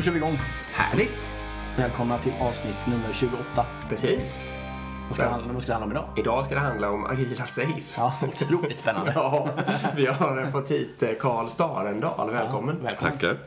Då kör vi igång. Härligt! Välkomna till avsnitt nummer 28. Precis. Vad ska, det handla, vad ska det handla om idag? Idag ska det handla om Agila Safe. Ja, otroligt spännande. Ja, vi har fått hit eh, Karl Starendal. Välkommen. Välkommen. Tackar.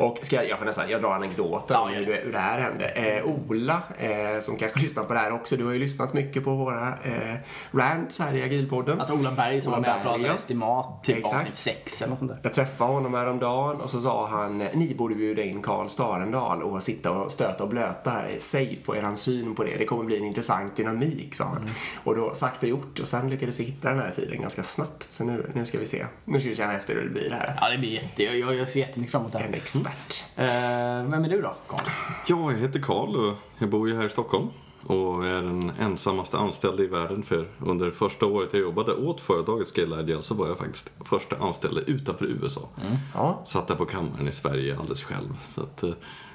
Och ska jag, jag får nästan, jag drar anekdoten Ja, om hur, hur det här hände. Eh, Ola, eh, som kanske lyssnar på det här också, du har ju lyssnat mycket på våra eh, rants här i Agilpodden. Alltså Ola Berg som Ola var med och pratade ja. estimat, typ Exakt. avsnitt 6 eller något sånt där. Jag träffade honom häromdagen och så sa han ni borde bjuda in Karl Starendal och sitta och stöta och blöta Safe och eran syn på det. Det kommer bli en intressant dynamik, sa han. Mm. Och då sagt och gjort och sen lyckades vi hitta den här tiden ganska snabbt. Så nu, nu ska vi se. Nu ska vi känna efter hur det blir här. Ja, det blir jätte... Jag, jag, jag ser jättemycket fram emot det En här. expert. Eh, vem är du då, Carl? Ja, jag heter Karl och jag bor ju här i Stockholm. Och är den ensammaste anställda i världen för under första året jag jobbade åt företaget Scale Agile så var jag faktiskt första anställda utanför USA. Ja, Satt där på kammaren i Sverige alldeles själv. Så att, eh,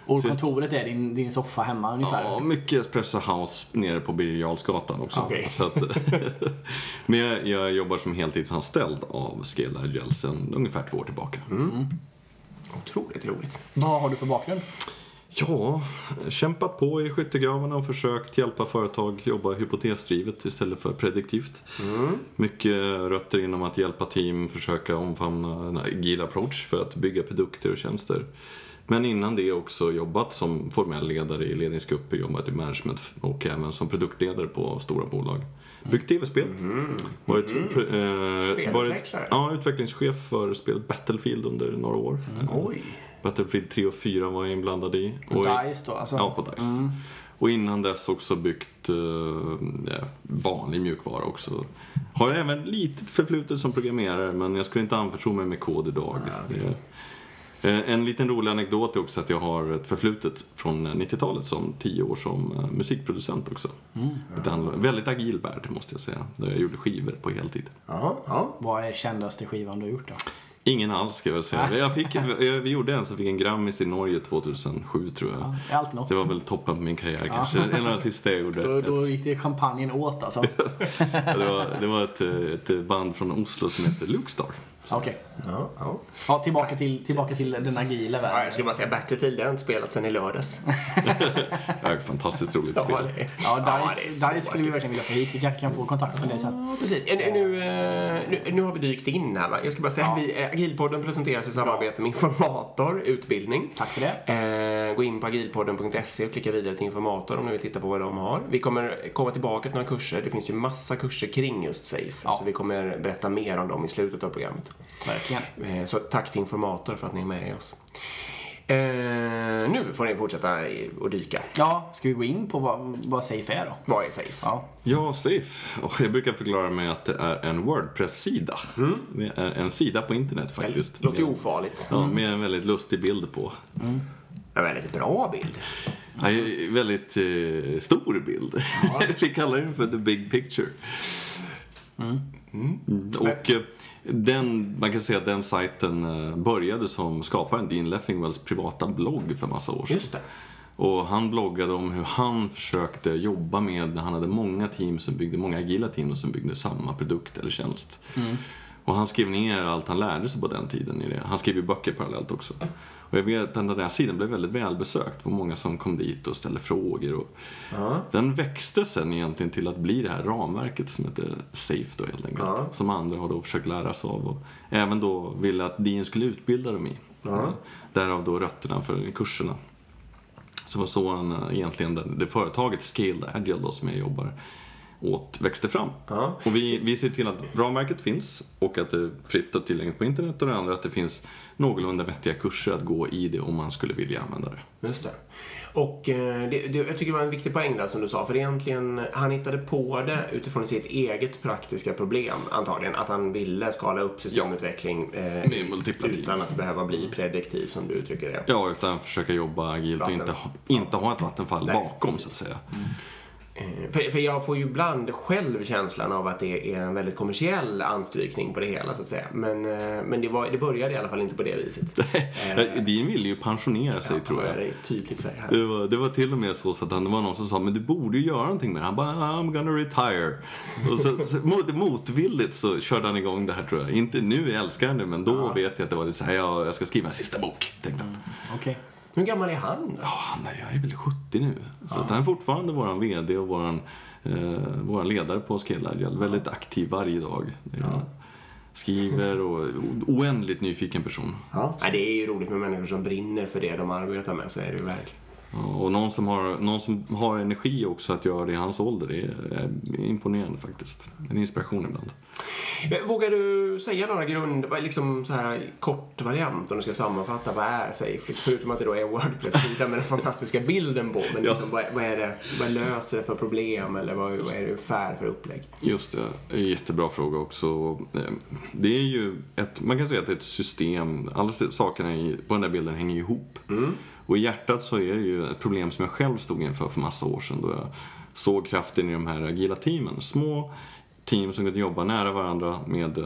Och så- kontoret är din, din soffa hemma ungefär? Ja, mycket Espresso House nere på Birger också. Okej. Så att, men jag, jag jobbar som heltidsanställd av Scale Agile sedan ungefär två år tillbaka. Otroligt roligt. Vad har du för bakgrund? Ja, kämpat på i skyttegravarna och försökt hjälpa företag jobba hypotesdrivet istället för prediktivt. Mycket rötter inom att hjälpa team försöka omfamna en agil approach för att bygga produkter och tjänster. Men innan det också jobbat som formell ledare i ledningsgrupper, jobbat i management och även som produktledare på stora bolag. Byggt tv-spel. Varit, eh, varit ja, utvecklingschef för spelet Battlefield under några år. Oj. Battlefield 3 och 4 var jag inblandad i. På Och- DICE då? Alltså. Ja, på DICE. Och innan dess också byggt eh, ja, vanlig mjukvara också. Har jag även lite förflutet som programmerare men jag skulle inte anförtro mig med kod idag. Det är- Eh, En liten rolig anekdot är också att jag har ett förflutet från 90-talet som 10 år som eh, musikproducent också. Ett annorlunda- väldigt agil värld måste jag säga. Där jag gjorde skivor på heltid. Ja, ja. Vad är kändaste skivan du har gjort då? Ingen alls ska jag väl säga. Jag fick, vi gjorde en som fick en Grammis i Norge 2007 tror jag. Ja, det. Det var väl toppen på min karriär kanske. En av de sista jag gjorde. Då, då gick det champagnen åt alltså. Det var, det var ett, ett band från Oslo som hette Lukestar. Okej. Ja, ja. Ja, tillbaka till, tillbaka till den agila ja världen. jag skulle bara säga Battlefield, det har jag inte spelat sedan i lördags. Det är ett fantastiskt roligt Ja, spel. Ja, det är DICE. DICE skulle vi verkligen vilja få hit. Vi kanske kan få kontakt med dig sen. Ja, precis. Nu, nu, nu har vi dykt in här va. Jag ska bara säga vi, eh, Agilpodden presenteras i samarbete med Informator Utbildning. Tack för det. Eh, gå in på agilpodden.se och klicka vidare till Informator om ni vill titta på vad de har. Vi kommer komma tillbaka till några kurser. Det finns ju massa kurser kring just Safe. Ja. Så vi kommer berätta mer om dem i slutet av programmet. Verkligen. Eh, så tack till Informator för att ni är med oss. Eh, nu får ni fortsätta och dyka. Ja, ska vi gå in på vad, vad Safe är då? Vad är Safe? Ja. Ja, Safe. Och jag brukar förklara med att det är en Wordpress-sida. Det är en sida på internet faktiskt. Låter ju Med- ofarligt. Ja, med en väldigt lustig bild på. En väldigt bra bild. Ja, väldigt eh, stor bild. Vi kallar den för the big picture. Mm. Och eh, den, man kan säga att den sajten eh, började som skaparen Dean Leffingwells privata blogg för massa år sedan. Just det. Och han bloggade om hur han försökte jobba med, han hade många team som byggde, många agila team som byggde samma produkt eller tjänst. Och han skrev ner allt han lärde sig på den tiden i det. Han skrev ju böcker parallellt också. Och jag vet att den där sidan blev väldigt välbesökt. Det var många som kom dit och ställde frågor. Och Den växte sen egentligen till att bli det här ramverket som heter Safe då helt enkelt. Ja. Som andra har då försökt lära sig av. Och även då ville att Dean skulle utbilda dem i. Därav då rötterna för kurserna. Så var så han, eh, egentligen det, det företaget Scaled Agile då, som jag jobbar åt växte fram. Ja. Och vi, vi ser till att ramverket finns och att det är fritt och tillgängligt på internet och det andra att det finns någorlunda vettiga kurser att gå i det om man skulle vilja använda det. Just det. Och eh, det, det, jag tycker det var en viktig poäng där som du sa. För egentligen, han hittade på det utifrån sitt eget praktiska problem antagligen. Att han ville skala upp systemutveckling eh, Med multipla team. utan att behöva bli prediktiv som du uttrycker det. Ja, utan försöka jobba agilt och inte, inte ha ett vattenfall Nej, bakom så att säga. Eh, För, för jag får ju ibland själv känslan av att det är en väldigt kommersiell anstrykning på det hela så att säga. Men, eh, men det, var, det började i alla fall inte på det viset. Eh, Dean ville ju pensionera sig tror vad jag. det tydligt säger. Det var, det var till och med så, att han, det var någon som sa men du borde ju göra någonting med det. Han bara I'm gonna retire. Och så, så, mot, motvilligt så körde han igång det här tror jag. Inte nu älskar han det men då vet jag att det var så här, jag, jag ska skriva en sista bok. Tänkte han. Okej. Hur gammal är han? Ja, han är, jag är väl 70 nu. Så att han är fortfarande vår VD och vår eh, våran ledare på Scale Agile. Väldigt aktiv varje dag. Det är- Skriver och oändligt nyfiken person. Ja. Nej, det är ju roligt med människor som brinner för det de arbetar med, så är det ju verkligen. Ja, Och någon som, har, någon som har energi också att göra det i hans ålder. Det är, imponerande faktiskt. En inspiration ibland. Vågar du säga några grund, liksom så här kort variant om du ska sammanfatta vad är Safe? Förutom att det då är en Wordpress-sida med den fantastiska bilden på. Men liksom, vad, vad är det, vad löser det för problem eller vad, vad är det ungefär för upplägg? Just det, jättebra fråga också. Eh, Det är ju ett, man kan säga att det är ett system. Alla sakerna på den där bilden hänger ihop. Och i hjärtat så är det ju ett problem som jag själv stod inför för massa år sedan då jag såg kraften i de här agila teamen. Små team som kunde jobba nära varandra med eh,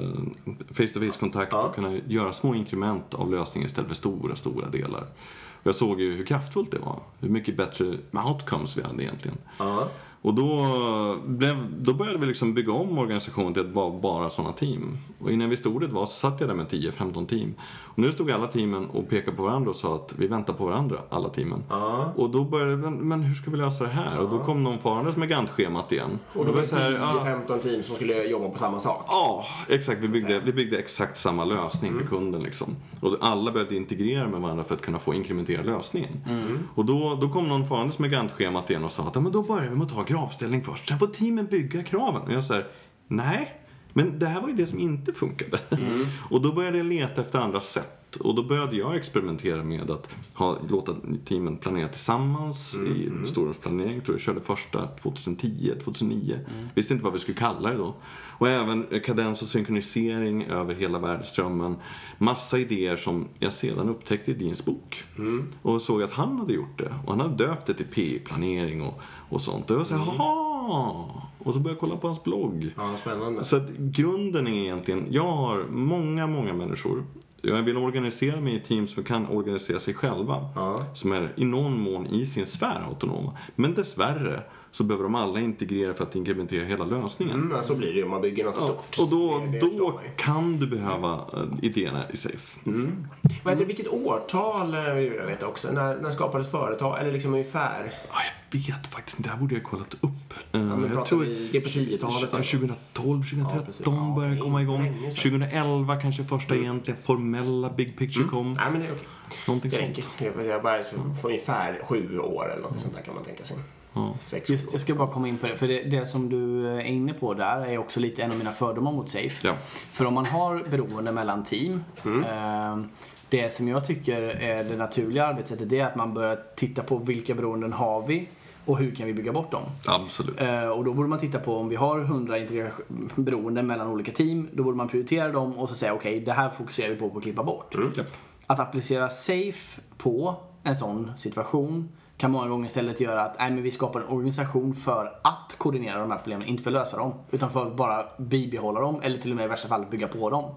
face-to-face kontakt och kunna göra små inkrement av lösningen istället för stora, stora delar. Och jag såg ju hur kraftfullt det var. Hur mycket bättre outcomes vi hade egentligen. Ja. Och då, blev, då började vi liksom bygga om organisationen till att vara bara sådana team. Och innan vi stod det var så satt jag där med 10-15 team. Och nu stod alla teamen och pekade på varandra och sa att vi väntar på varandra, alla teamen. Ja. Och då började men, men hur ska vi lösa det här? Och då kom någon farandes med Gantt-schemat igen. Och då var det så här, ja, 10-15 team som skulle jobba på samma sak. Ja, exakt. Vi byggde, vi byggde exakt samma lösning för kunden. Liksom. Och alla behövde integrera med varandra för att kunna få inkrementera lösningen. Och då, då kom någon farandes med Gantt-schemat igen och sa att ja, men då börjar vi med att ta kravställning först. Sen får teamen bygga kraven. Och jag säger nej. Men det här var ju det som inte funkade. Och då började jag leta efter andra sätt. Och då började jag experimentera med att ha, låta teamen planera tillsammans i storrumsplanering. Tror jag körde första 2010, 2009. Visste inte vad vi skulle kalla det då. Och även kadens och synkronisering över hela värdeströmmen. Massa idéer som jag sedan upptäckte i Deans bok. Och såg att han hade gjort det. Och han hade döpt det till PI-planering och, och sånt. Och jag såhär, jaha! Och så började jag kolla på hans blogg. Ja, spännande. Så att grunden är egentligen, jag har många, många människor. Jag vill organisera mig i team som kan organisera sig själva. Ja. Som är i någon mån i sin sfär autonoma. Men dessvärre så behöver de alla integrera för att implementera hela lösningen. Mm, ja, så blir det ju om man bygger något Ja, stort. och då, Det- det förstår då kan du behöva eh, idéerna i Safe. Vad heter vilket årtal, eh, jag vet också, när, när skapades företag? Eller liksom ungefär? Ja, jag vet faktiskt inte, det här borde jag kollat upp. Eh, men jag pratar vi- på 10-talet, Ja, eller? 2012, 2013 Ja. Ja, började är komma igång. länge sedan. Mm. 2011 kanske första egentligen formella Big Picture kom. Nej, men det är okej. Någonting Det sånt. Jag- Jag bara för ungefär sju år eller något sånt där kan man tänka sig. Ja. Sex, Just, jag ska bara komma in på det. För det, det som du är inne på där är också lite en av mina fördomar mot Safe. Ja. För om man har beroende mellan team. Mm. Eh, det som jag tycker är det naturliga arbetssättet det är att man börjar titta på vilka beroenden har vi och hur kan vi bygga bort dem. Absolut. Eh, och då borde man titta på om vi har 100 integration- beroenden mellan olika team. Då borde man prioritera dem och så säga okej, det här fokuserar vi på att klippa bort. Japp. Att applicera safe på en sån situation kan många gånger istället göra att nej, men vi skapar en organisation för att koordinera de här problemen, inte för att lösa dem. Utan för att bara bibehålla dem eller till och med i värsta fall bygga på dem.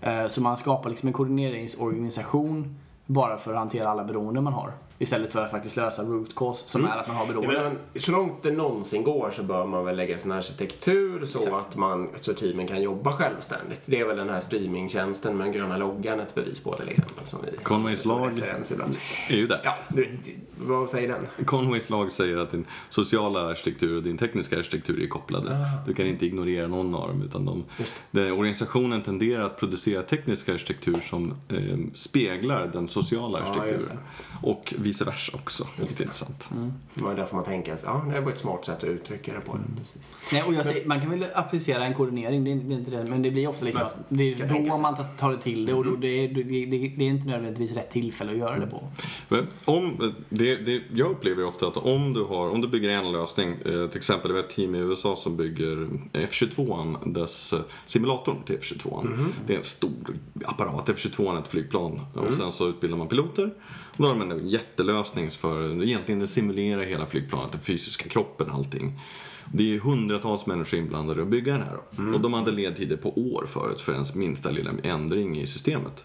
Eh, så man skapar liksom en koordineringsorganisation bara för att hantera alla beroenden man har. Istället för att faktiskt lösa root cause som är att man har Ja, beroenden. men, så långt det någonsin går så bör man väl lägga sin arkitektur så att man, så teamen kan jobba självständigt. Det är väl den här streamingtjänsten med den gröna loggan ett bevis på till exempel. Som vi Conways som lag. är ju där. Ja, du, vad säger den? Conways lag säger att din sociala arkitektur och din tekniska arkitektur är kopplade. Du kan inte ignorera någon av dem. Utan de, den, organisationen tenderar att producera teknisk arkitektur som eh, speglar den sociala Ja, arkitekturen. och vice versa också. Vilket är intressant. Det var därför man tänker att ja, det var ett smart sätt att uttrycka det på. Mm. Precis. Nej, och jag säger, man kan väl applicera en koordinering, det är, det är inte det. Men det blir ofta liksom, Men, det kan är då sig. man tar- det till det och då det, är- det, det, det är inte nödvändigtvis rätt tillfälle att göra det på. Men Om, det, det, jag upplever ofta att om du, har, om du bygger en lösning, eh, till exempel det var ett team i USA som bygger F22, dess eh, simulatorn till F22. Det är en stor apparat, F22 är ett flygplan och sen så utbildar man piloter. Då har de en jättelösning för egentligen att simulera hela flygplanet, den fysiska kroppen och allting. Det är hundratals människor inblandade att bygga den här. Mm. Och de hade ledtider på år förut för ens minsta lilla ändring i systemet.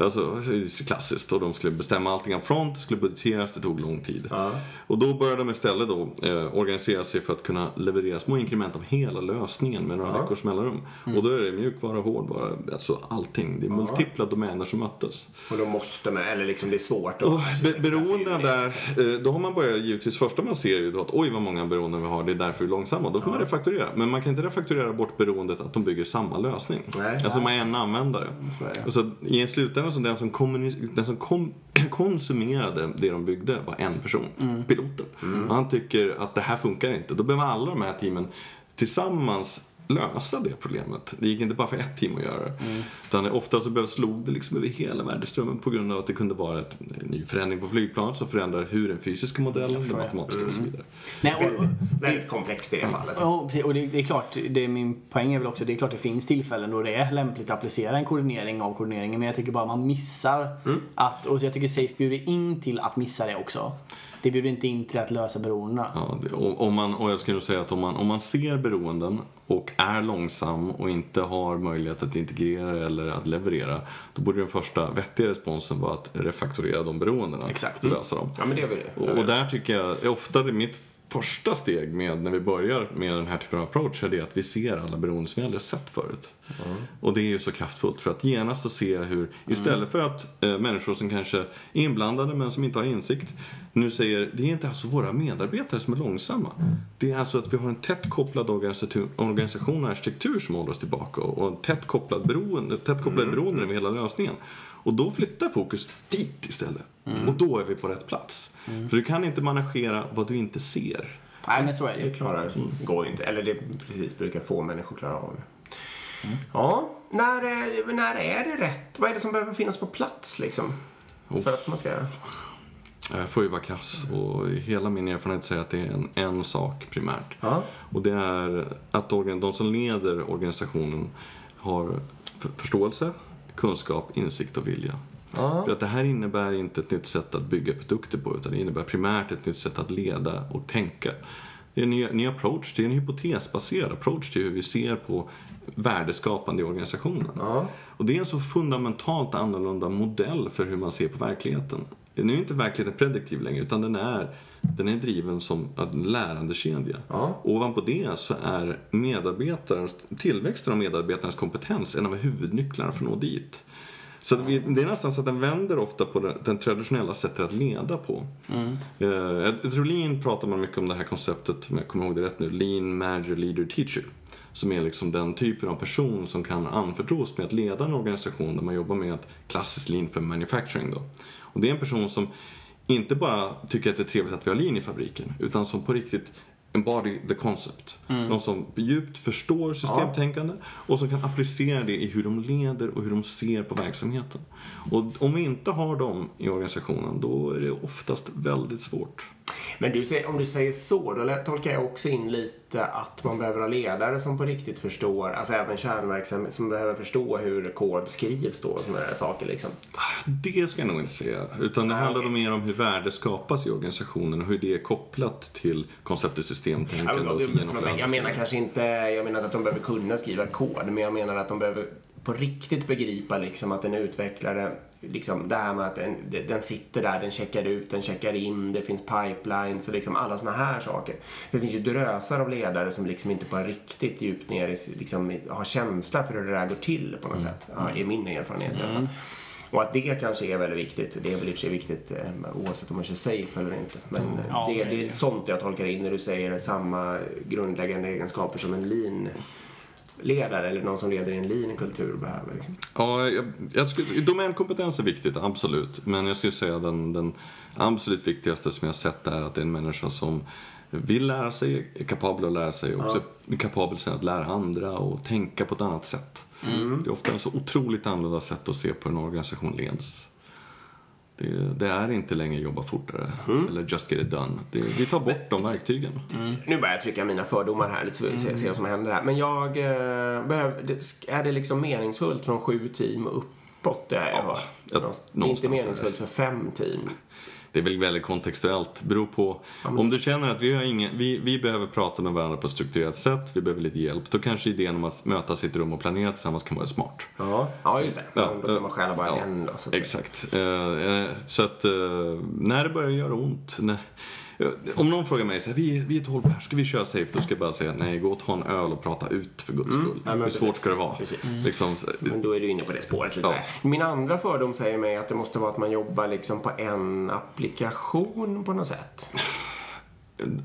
Alltså, klassiskt. Och de skulle bestämma allting up front, det skulle budgeteras, det tog lång tid. Ja. Och då började de istället då, eh, organisera sig för att kunna leverera små inkrement av hela lösningen med några veckors mellanrum. Och då är det mjukvara, hårdvara, alltså allting. Det är multipla domäner som möttes. Och de måste med, eller liksom det är svårt att... Och be- beroendena där, eh, då har man börjat givetvis första man ser är ju då att oj vad många beroenden vi har, det är därför vi är långsamma. Då får man refakturera. Men man kan inte refakturera bort beroendet att de bygger samma lösning. Nej. alltså man är en användare. Så så i en slutända så den som, den som kom- konsumerade det de byggde var en person, piloten. Och han tycker att det här funkar inte. Då behöver alla de här teamen tillsammans lösa det problemet. Det gick inte bara för ett team att göra det. Utan ofta så slog det liksom över hela värdeströmmen på grund av att det kunde vara ett, en ny förändring på flygplanet som förändrar hur den fysiska modellen, den matematiska och så vidare. Nej, och, och, Väldigt komplext i det fallet. Ja. Och det, det är klart, det är min poäng är väl också, det är klart det finns tillfällen då det är lämpligt att applicera en koordinering av koordineringen. Men jag tycker bara man missar att, och jag tycker Safe bjuder in till att missa det också. Det bjuder inte in till att lösa beroendena. Ja, det, och, om man, och jag skulle säga att om man, om man ser beroenden och är långsam och inte har möjlighet att integrera eller att leverera, då borde den första vettiga responsen vara att refaktorera de beroendena. Exakt. Och lösa dem. Ja, men det är väl Och, och där tycker jag, är ofta det mitt första steg med när vi börjar med den här typen av approach är det att vi ser alla beroenden som vi aldrig sett förut. Och det är ju så kraftfullt för att genast så se hur, istället för att eh, människor som kanske är inblandade men som inte har insikt nu säger, det är inte alltså våra medarbetare som är långsamma. Det är alltså att vi har en tätt kopplad organisation, och arkitektur som håller oss tillbaka och en tätt kopplad beroende, tätt kopplad beroende över hela lösningen. Och då flyttar fokus dit istället. Och då är vi på rätt plats. För du kan inte managera vad du inte ser. Nej, men så är det Det klarar, går ju inte. Eller det precis brukar få människor klara av. Ja, när är, när är det rätt? Vad är det som behöver finnas på plats liksom? För att man ska... Jag får ju vara krass och hela min erfarenhet säger att det är en, en sak primärt. Ja. Och det är att de som leder organisationen har för, förståelse, kunskap, insikt och vilja. Ja. För att det här innebär inte ett nytt sätt att bygga produkter på utan det innebär primärt ett nytt sätt att leda och tänka. Det är en ny, ny approach, det är en hypotesbaserad approach till hur vi ser på värdeskapande i organisationen. Ja. Och det är en så fundamentalt annorlunda modell för hur man ser på verkligheten. Nu är inte verkligheten prediktiv längre utan den är, den är driven som en lärandekedja. Ja. Ovanpå det så är medarbetarens, tillväxten av medarbetarens kompetens en av huvudnycklarna för att nå dit. Så vi, det är nästan så att den vänder ofta på den, den traditionella sättet att leda på. Eh, jag, jag tror Lean pratar man mycket om det här konceptet, om jag kommer ihåg det rätt nu, Lean Manager Leader Teacher. Som är liksom den typen av person som kan anförtros med att leda en organisation där man jobbar med ett klassiskt lean för manufacturing. Då. Och det är en person som inte bara tycker att det är trevligt att vi har lean i fabriken, utan som på riktigt embody the concept. De som djupt förstår systemtänkande och som kan applicera det i hur de leder och hur de ser på verksamheten. Och om vi inte har dem i organisationen, då är det oftast väldigt svårt. Men du säger, om du säger så, då tolkar jag också in lite att man behöver ha ledare som på riktigt förstår, alltså även kärnverksamhet, som behöver förstå hur kod skrivs då och sådana där saker liksom. Det ska jag nog inte säga. Utan det handlar nog mer om hur värde skapas i organisationen och hur det är kopplat till konceptet Ja, systemtänkande men, genomförande. men jag menar kanske inte, jag menar att de behöver kunna skriva kod, men jag menar att de behöver på riktigt begripa liksom att en utvecklare, liksom det här med att den, den sitter där, den checkar ut, den checkar in, det finns pipelines och liksom alla såna här saker. För det finns ju drösar av ledare som liksom inte på riktigt djupt ner liksom, har känsla för hur det där går till på något sätt. Ja, i min erfarenhet i alla fall. Och att det kanske är väldigt viktigt. Det är väl i och för sig viktigt eh, oavsett om man kör safe eller inte. Men det, det- det är sånt jag tolkar in när du säger samma grundläggande egenskaper som en lean ledare eller någon som leder i en lean-kultur behöver. Liksom. Ja, jag, jag skulle, domänkompetens är viktigt, absolut. Men jag skulle säga den, den absolut viktigaste som jag har sett är att det är en människa som vill lära sig, är kapabel att lära sig och också är kapabel sen att lära andra och tänka på ett annat sätt. Det är ofta en så otroligt annorlunda sätt att se på hur en organisation leds. Det, det är inte längre jobba fortare eller just get it done. Det, vi tar bort de verktygen. Nu börjar jag trycka mina fördomar här lite så vi ser, ser vad som händer här. Men jag eh, behöver, det, är det liksom meningsfullt från sju team och uppåt? Det, är jag hört. ja, det är inte någonstans meningsfullt för fem team. Det är väl väldigt kontextuellt. Beror på, om du känner att vi, har ingen, vi, vi behöver prata med varandra på ett strukturerat sätt, vi behöver lite hjälp. Då kanske idén om att mötas i ett rum och planera tillsammans kan vara smart. Ja, ja just det. Ja, då kan man stjäla bara ja, en då, så att. Exakt. Eh, eh, så att eh, när det börjar göra ont. När, om någon frågar mig så här, vi, vi är 12 här, ska vi köra safe? Då ska jag bara säga, nej, gå och ta en öl och prata ut för guds skull. Mm. Ja, men Hur svårt ska det vara? Precis. Liksom, så- Men då är du inne på det spåret lite. Ja. Min andra fördom säger mig att det måste vara att man jobbar liksom på en applikation på något sätt.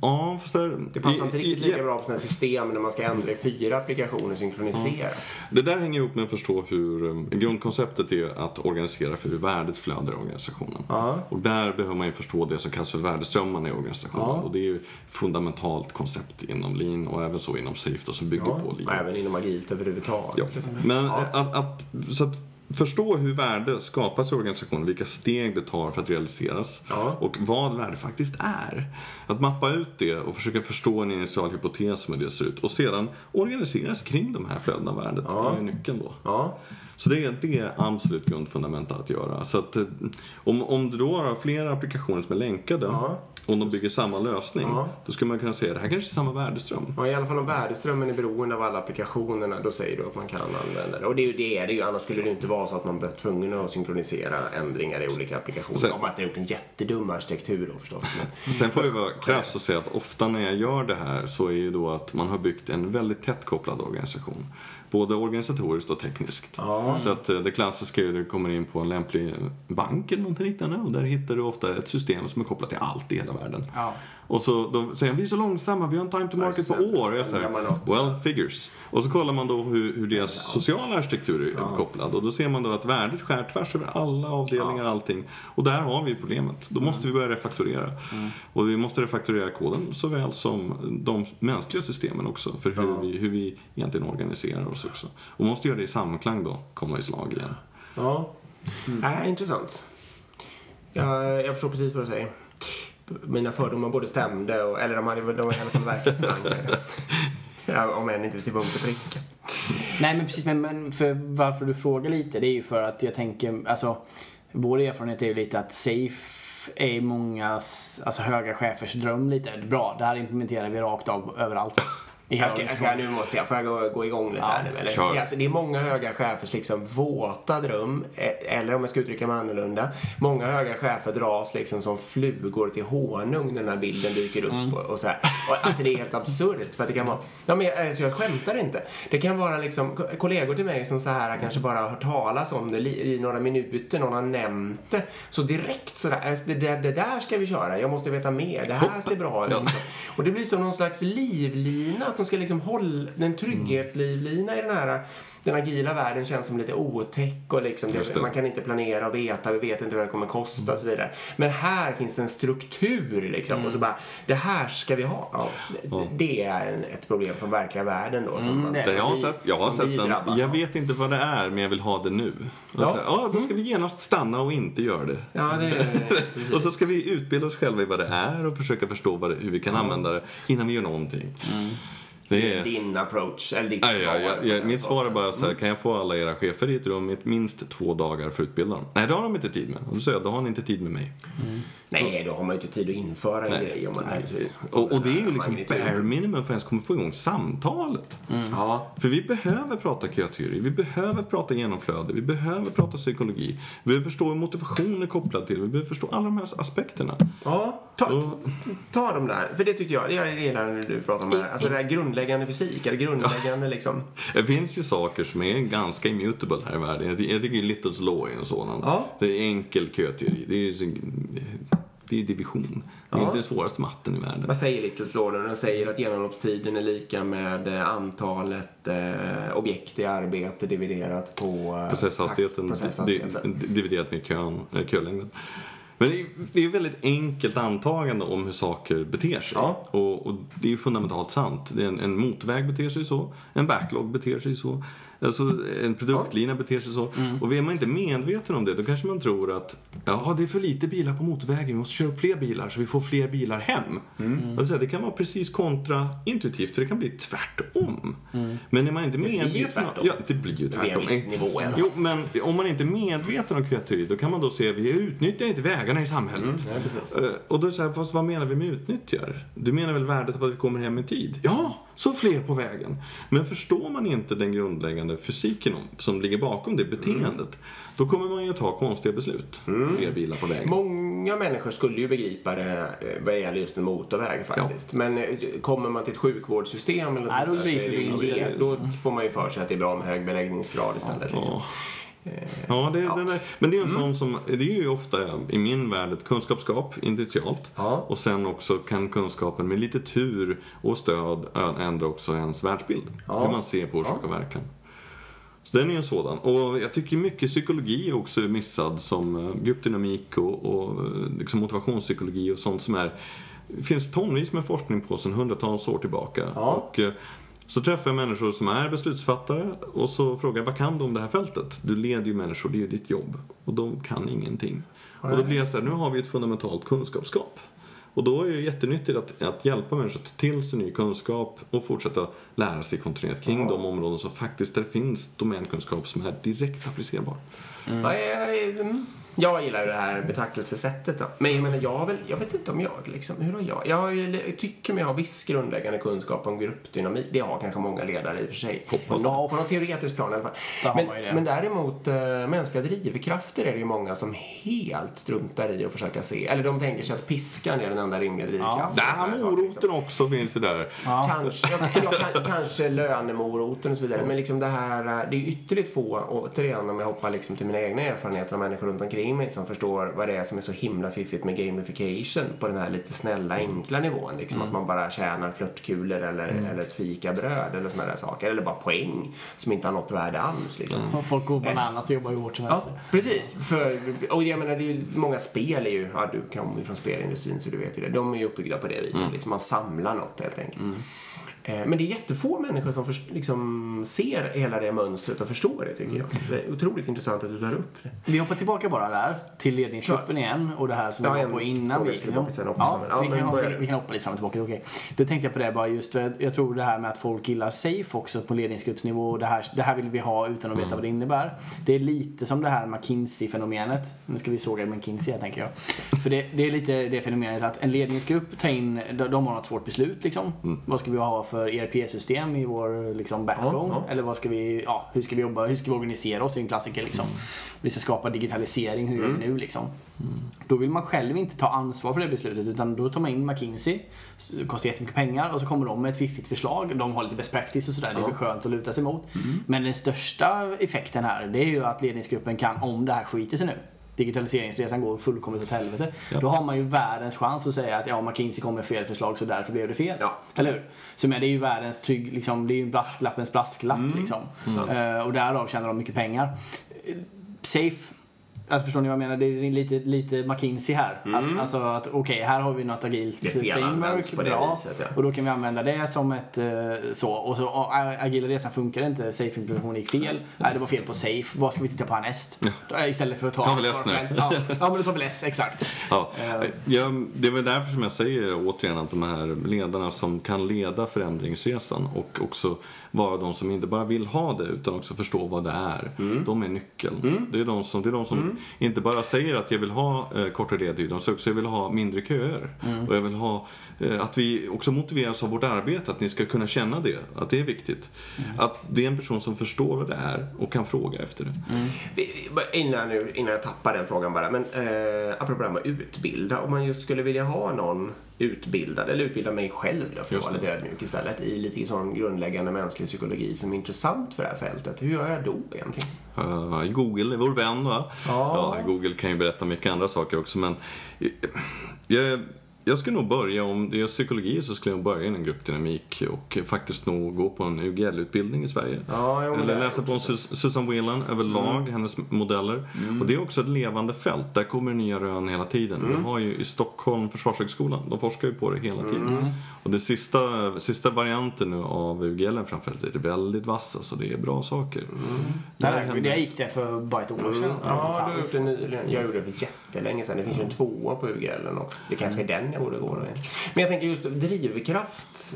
Ja, fast där, Det passar inte riktigt lika bra för sådana system när man ska ändra i fyra applikationer och synkronisera. Det där hänger ihop med att förstå hur um, grundkonceptet är att organisera för hur värdet flödar i organisationen. Ja. Och där behöver man ju förstå det som kallas för värdeströmmarna i organisationen. Ja. Och det är ju ett fundamentalt koncept inom lean och även så inom Safe då, som bygger på Och lean. även inom agilt överhuvudtaget. Ja. Men att, att, så att förstå hur värde skapas i organisationen, vilka steg det tar för att realiseras Ja. och vad värde faktiskt är. Att mappa ut det och försöka förstå en initial hypotes om hur det ser ut och sedan organiseras kring de här flödena av värdet. Ja. Det är nyckeln då. Ja. Så det är, det är absolut grundfundamentet att göra. Så att, eh, om, om du då har flera applikationer som är länkade Ja. Och de bygger samma lösning, Ja. då skulle man kunna säga att det här kanske är samma värdeström. Ja, i alla fall om värdeströmmen är beroende av alla applikationerna, då säger du att man kan använda det. Och det är ju det, är det ju, annars skulle det inte vara så att man blir tvungen att synkronisera ändringar i olika applikationer. Sen- Om man inte har gjort en jättedum arkitektur då förstås. Men, Sen får jag vara krass och säga att ofta när jag gör det här så är ju då att man har byggt en väldigt tätt kopplad organisation. Både organisatoriskt och tekniskt. Ja. Så att eh, det klassiska är att du kommer in på en lämplig bank eller någonting liknande och där hittar du ofta ett system som är kopplat till allt i hela världen. Och så då säger vi är så långsamma, vi har en time to market på år. Och jag säger, well, figures. Och så kollar man då hur, hur deras sociala arkitektur är kopplad. Och då ser man då att värdet skär tvärs över alla avdelningar, allting. Och där har vi problemet. Då måste vi börja refaktorera. Och vi måste refaktorera koden såväl som de mänskliga systemen också. För hur, vi, hur vi egentligen organiserar oss också. Och måste göra det i samklang då, komma i slag igen. ja. Äh, intressant. Jag, jag förstår precis vad du säger. Mina fördomar både stämde, och, eller de, hade, de var i alla fall verklighetsförankrade. Ja, om än inte till punkt och pricka. Nej men precis, men, men för varför du frågar lite det är ju för att jag tänker, alltså vår erfarenhet är ju lite att safe är mångas, alltså höga chefers dröm lite. Bra, det här implementerar vi rakt av överallt. Jag ska, jag ska, nu måste jag, får jag gå, gå igång lite Ja, här nu eller? kör. Alltså, det är många höga chefers liksom våta dröm, eh, eller om jag ska uttrycka mig annorlunda. Många höga chefer dras liksom som flugor till honung när den här bilden dyker upp Mm. och, och så här. Och, alltså det är helt absurt för att det kan vara, ja men jag- alltså, jag skämtar inte. Det kan vara liksom ko- kollegor till mig som så här kanske bara har hört talas om det i några minuter, någon har nämnt det. Så direkt sådär, alltså, det, där, det där ska vi köra, jag måste veta mer, det här ser bra ut. Och det blir som någon slags livlina, att de ska liksom hålla, en trygghetslivlina i den här, den agila världen känns som lite otäck och liksom, det, man kan inte planera och veta, vi vet inte vad det kommer kosta och så vidare. Men här finns en struktur liksom och så bara, det här ska vi ha. Ja, det, det är en, ett problem från verkliga världen då. Som man, det är Det jag har vi- sett, jag har sett den. Jag vet inte vad det är, men jag vill ha det nu. Och Ja. så, ja, då ska vi genast stanna och inte göra det. Ja, det. Och så ska vi utbilda oss själva i vad det är och försöka förstå vad det, hur vi kan använda det innan vi gör någonting. Det är... Din approach, eller ditt svar. ja, ja, ja, mitt svar är bara så här, Mm. kan jag få alla era chefer i ett rum i minst två dagar för att utbilda dem? Nej, det har de inte tid med. Och då säger jag, då har ni inte tid med mig. Nej, då har man ju inte tid att införa en Nej. grej om man Nej, precis. Och, och det är ju liksom Magnitud. bare minimum för att ens kommer få igång samtalet. Ja, För vi behöver prata köteori, vi behöver prata genomflöde, vi behöver prata psykologi. Vi behöver förstå hur motivation är kopplad till, vi behöver förstå alla de här aspekterna. Ja, ta, Och- ta dem där. För det tyckte jag, det jag gillar när du pratar om det här. Alltså det här grundläggande fysik, eller grundläggande liksom. Det finns ju saker som är ganska immutable här i världen. Jag Jag tycker Littles Law är en sådan. Ja. Det är enkel köteori. Det är ju det är division. Det är Ja. inte den svåraste matten i världen. Vad säger Littles Law då? Den säger att genomloppstiden är lika med eh, antalet eh, objekt i arbete dividerat på eh, Processhastigheten, processhastigheten. di- dividerat med kön, eh, kölängden. Men det är, det är ett väldigt enkelt antagande om hur saker beter sig. Ja. Och, och det är ju fundamentalt sant. En, en motorväg beter sig så, en backlog beter sig så, Alltså en produktlina beter sig så. Och är man inte medveten om det, då kanske man tror att ja, det är för lite bilar på motorvägen, vi måste köra upp fler bilar så vi får fler bilar hem. Alltså, det kan vara precis kontraintuitivt, för det kan bli tvärtom. Men är man inte blir ju medveten om... tvärtom. Ja, det blir ju en tvärtom. viss nivå i alla fall. Jo, men om man inte är medveten om kvätteri, då kan man då se att vi utnyttjar inte vägarna i samhället. Ja, precis. Eh, Och då är det så här, fast vad menar vi med utnyttjar? Du menar väl värdet av att vi kommer hem i tid? Ja, så fler på vägen. Men förstår man inte den grundläggande fysiken om, som ligger bakom det beteendet, då kommer man ju ta konstiga beslut. Fler bilar på vägen. Många människor skulle ju begripa det eh, vad gäller just en motorväg faktiskt. Men eh, kommer man till ett sjukvårdssystem eller något Nej, då sånt där, så är det ju Då får man ju för sig att det är bra med hög beläggningsgrad istället. Liksom. Ja. Ja, det, Den där, men det är en Mm. sån som, det är ju ofta i min värld ett kunskapsgap initialt. Ja. Och sen också kan kunskapen med lite tur och stöd ändra också ens världsbild. Ja. Hur man ser på orsak och verkan. Så den är en sådan. Och jag tycker mycket psykologi är också missad som eh, gruppdynamik och, och eh, liksom motivationspsykologi och sånt som är det finns tonvis med forskning på sedan hundratals år tillbaka. Ja. Och, eh, så träffar jag människor som är beslutsfattare och så frågar jag vad kan du om det här fältet? Du leder ju människor, det är ju ditt jobb. Och de kan ingenting. Och då blir jag så här, nu har vi ett fundamentalt kunskapsgap. Och då är det jättenyttigt att, att hjälpa människor att ta till sig ny kunskap och fortsätta lära sig kontinuerligt kring de områden som faktiskt där finns domänkunskap som är direkt applicerbar. Ja, mm. Jag gillar ju det här betraktelsesättet då. Men jag menar, jag väl, jag vet inte om jag liksom, hur har jag? Jag, har ju- jag tycker mig ha viss grundläggande kunskap om gruppdynamik. Det har kanske många ledare i och för sig. På, nå- på något teoretiskt plan i alla fall. Där Men, men däremot, äh, mänskliga drivkrafter är det ju många som helt struntar i att försöka se. Eller de tänker sig att piskan är den enda rimliga drivkraften. Där saker, liksom. moroten också finns ju där. Kanske, ja, ja, kan, kanske lönemoroten och så vidare. Men liksom det här, eh, det är ytterligt få, och återigen om jag hoppar liksom till mina egna erfarenheter av människor runt omkring mig som förstår vad det är som är så himla fiffigt med gamification på den här lite snälla, enkla nivån. Liksom att man bara tjänar flörtkulor eller, eller ett fikabröd eller såna där saker. Eller bara poäng som inte har något värde alls. Liksom. Och folk går bananas och jobbar ju hårt som helst. Ja, precis. För, och jag menar, det är ju, många spel är ju, ja, du kommer ju från spelindustrin så du vet ju det. De är ju uppbyggda på det viset. Liksom, man samlar något helt enkelt. Eh, Men det är jättefå människor som först, liksom, ser hela det mönstret och förstår det tycker jag. Det är otroligt intressant att du tar upp det. Vi hoppar tillbaka bara där till ledningsgruppen igen och det här som Ja, vi var på innan. Vi, ja, men- ja, vi, kan hoppa, vi kan hoppa lite fram och tillbaka. Okej. Då tänkte jag på det bara just för jag, tror det här med att folk gillar safe också på ledningsgruppsnivå. Det här, det här vill vi ha utan att veta Mm. vad det innebär. Det är lite som det här McKinsey-fenomenet. Nu ska vi såga McKinsey här tänker jag. För det, det är lite det fenomenet att en ledningsgrupp tar in, de, de har något svårt beslut liksom. Vad ska vi ha för ERP-system i vår liksom, backbone? Ja, ja. Eller vad ska vi, ja, hur ska vi jobba, hur ska vi organisera oss? Det är en klassiker liksom. Vi ska skapa digitalisering, hur gör vi nu liksom? Då vill man själv inte ta ansvar för det beslutet utan då tar man in McKinsey, det kostar jättemycket pengar och så kommer de med ett fiffigt förslag. De har lite best practice och sådär, det är skönt att luta sig mot. Men den största effekten här, det är ju att ledningsgruppen kan, om det här skiter sig nu, digitaliseringsresan går fullkomligt åt helvete. Då har man ju världens chans att säga att ja, McKinsey kom med fel förslag så därför blev det fel. Ja. Eller hur? Så men det är ju världens trygg, liksom, det är ju brasklappens brasklapp liksom. Eh, och därav tjänar de mycket pengar. Eh, Safe Alltså förstår ni vad jag menar? Det är lite, lite McKinsey här. Att, alltså att okej, här har vi något agilt Det används på det bra. viset, ja. Och då kan vi använda det som ett eh, så. Och så och, agila resan funkar inte. Safe implementation gick fel. Nej, det var fel på safe. Vad ska vi titta på härnäst? Då, eh, Istället för att ta Ta väl S nu. Ja. ja, men då tar vi less. Exakt. Ja, Eh. jag, det är väl därför som jag säger återigen att de här ledarna som kan leda förändringsresan och också vara de som inte bara vill ha det utan också förstå vad det är. De är nyckeln. Det är de som, det är de som inte bara säger att jag vill ha eh, kortare ledtid, de säger också jag vill ha mindre köer. Och jag vill ha eh, att vi också motiveras av vårt arbete, att ni ska kunna känna det, att det är viktigt. Att det är en person som förstår vad det är och kan fråga efter det. Vi- Innan, nu, innan jag tappar den frågan bara. Men eh, apropå det här med att utbilda. Om man just skulle vilja ha någon utbildad, eller utbilda mig själv då, för att vara lite ödmjuk istället, i lite sån grundläggande mänsklig psykologi som är intressant för det här fältet. Hur gör jag då egentligen? Uh, Google är vår vän va? Ja. Google kan ju berätta mycket andra saker också men eh, jag, jag skulle nog börja, om det är psykologi så skulle jag börja inom gruppdynamik och faktiskt nog gå på en UGL-utbildning i Sverige. Ja, jo, men Eller läsa på Sus- Susan Whelan överlag, hennes modeller. Och det är också ett levande fält, där kommer nya rön hela tiden. Vi har ju i Stockholm Försvarshögskolan, de forskar ju på det hela tiden. Och den sista, sista varianten nu av UGL framförallt är väldigt vassa, så det är bra saker. Där Där, jag gick där för bara ett år sedan. Mm. Ja, du har gjort det nyligen. Jag gjorde det för jättelänge sedan. Det finns ju en tvåa på UGL också. Det kanske är den jag borde gå då. Men jag tänker just drivkraft,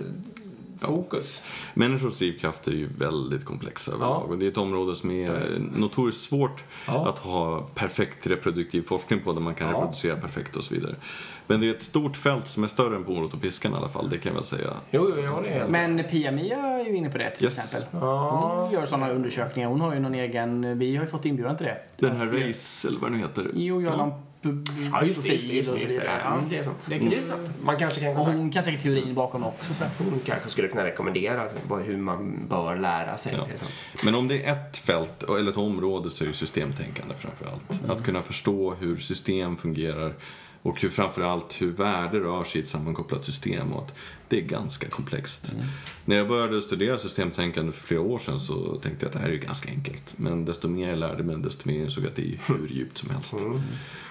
fokus. Människors drivkraft är ju väldigt komplexa överlag. Ja. Och det är ett område som är notoriskt svårt Ja. att ha perfekt reproduktiv forskning på där man kan Ja. reproducera perfekt och så vidare. Men det är ett stort fält som är större än på morot och piskan i alla fall, det kan jag väl säga. Jo, jo, jag håller helt Men Pia-Mia är ju inne på det till Yes. exempel. Ja. Hon gör sådana undersökningar. Hon har ju någon egen... Vi har ju fått inbjudan till det. Den här Race, eller vad den nu heter. Jo, någon p- Ja, just det. Just det, just det, just det. Ja, Ja. det är sant. Det är sant. Man kanske kan Och kontakta hon kan säkert teorin bakom också. Så. Hon kanske skulle kunna rekommendera hur man bör lära sig. Ja. Men om det är ett fält, eller ett område, så är det systemtänkande framför allt. Mm. Att kunna förstå hur system fungerar och hur framförallt hur värde rör sig i ett sammankopplat system. Och att det är ganska komplext. Mm. När jag började studera systemtänkande för flera år sedan så tänkte jag att det här är ju ganska enkelt. Men desto mer jag lärde mig, desto mer jag att det är hur djupt som helst. Mm.